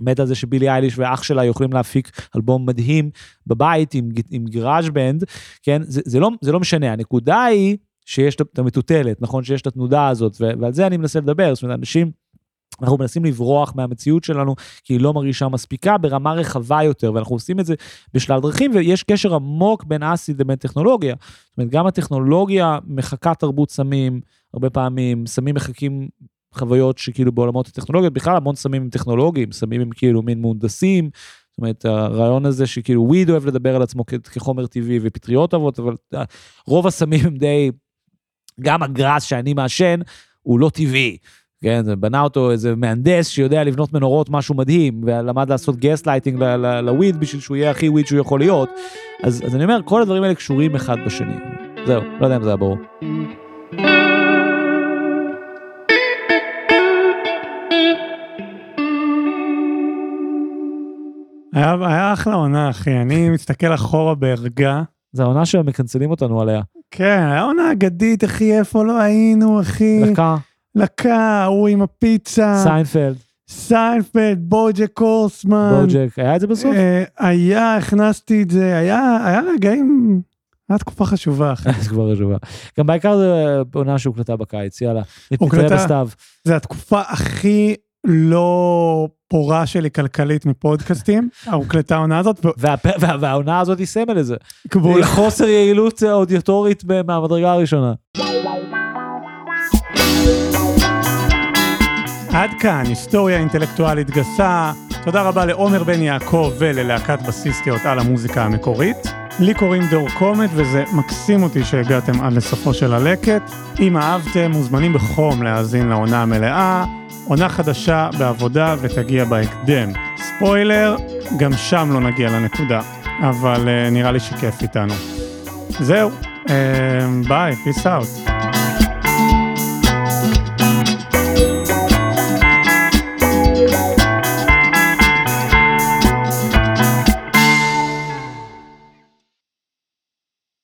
מת על זה שבילי אייליש ואח שלה יכולים להפיק אלבום מדהים בבית עם, עם גראז' בנד, כן? זה, זה, לא, זה לא משנה, הנקודה היא שיש את המטוטלת, נכון? שיש את התנודה הזאת, ועל זה אני מנסה לדבר, זאת אומרת, אנשים... אנחנו מנסים לברוח מהמציאות שלנו כי היא לא מרגישה מספיקה ברמה רחבה יותר ואנחנו עושים את זה בשלל דרכים ויש קשר עמוק בין אסיד לבין טכנולוגיה. זאת אומרת גם הטכנולוגיה מחקה תרבות סמים הרבה פעמים סמים מחקים חוויות שכאילו בעולמות הטכנולוגיות, בכלל המון סמים הם טכנולוגיים, סמים הם כאילו מין מהונדסים, זאת אומרת, הרעיון הזה שכאילו weed אוהב לדבר על עצמו כחומר טבעי ופטריות אוהבות, אבל אה, רוב הסמים הם די, גם הגראס שאני מעשן, הוא לא טבעי. כן, זה בנה אותו איזה מהנדס שיודע לבנות מנורות, משהו מדהים, ולמד לעשות gaslighting ל weed בשביל שהוא יהיה הכי weed שהוא יכול להיות. אז, אז אני אומר, כל הדברים האלה קשורים אחד בשני. זהו, לא יודע אם זה היה ברור. היה, היה אחלה עונה, אחי. אני מסתכל אחורה בערגה. זה העונה שמקנצלים אותנו עליה. כן, היה עונה אגדית, אחי, איפה לא היינו, אחי. לקה, לקה, ההוא עם הפיצה. סיינפלד, סיינפלד, בוג'ק הורסמן. בוג'ק, היה את זה בסוף? אה, היה, הכנסתי את זה, היה, היה רגעים, היה תקופה חשובה. זה כבר רשובה. גם בעיקר זה עונה שהוקלטה בקיץ, יאללה. הוקלטה? בסתיו. זה התקופה הכי לא פורה שלי כלכלית מפודקאסטים, הוקלטה העונה הזאת, והעונה הזאת היא סמל לזה. חוסר יעילות אודיוטורית ב- מהמדרגה הראשונה. עד כאן, היסטוריה אינטלקטואלית גסה. תודה רבה לעומר בן יעקב וללהקת בסיסטיות על המוזיקה המקורית. לי קוראים דור קומט וזה מקסים אותי שהגעתם עד לסופו של הלקט. אם אהבתם, מוזמנים בחום להאזין לעונה המלאה. עונה חדשה בעבודה ותגיע בהקדם. ספוילר, גם שם לא נגיע לנקודה, אבל uh, נראה לי שכיף איתנו. זהו, uh, ביי, peace out.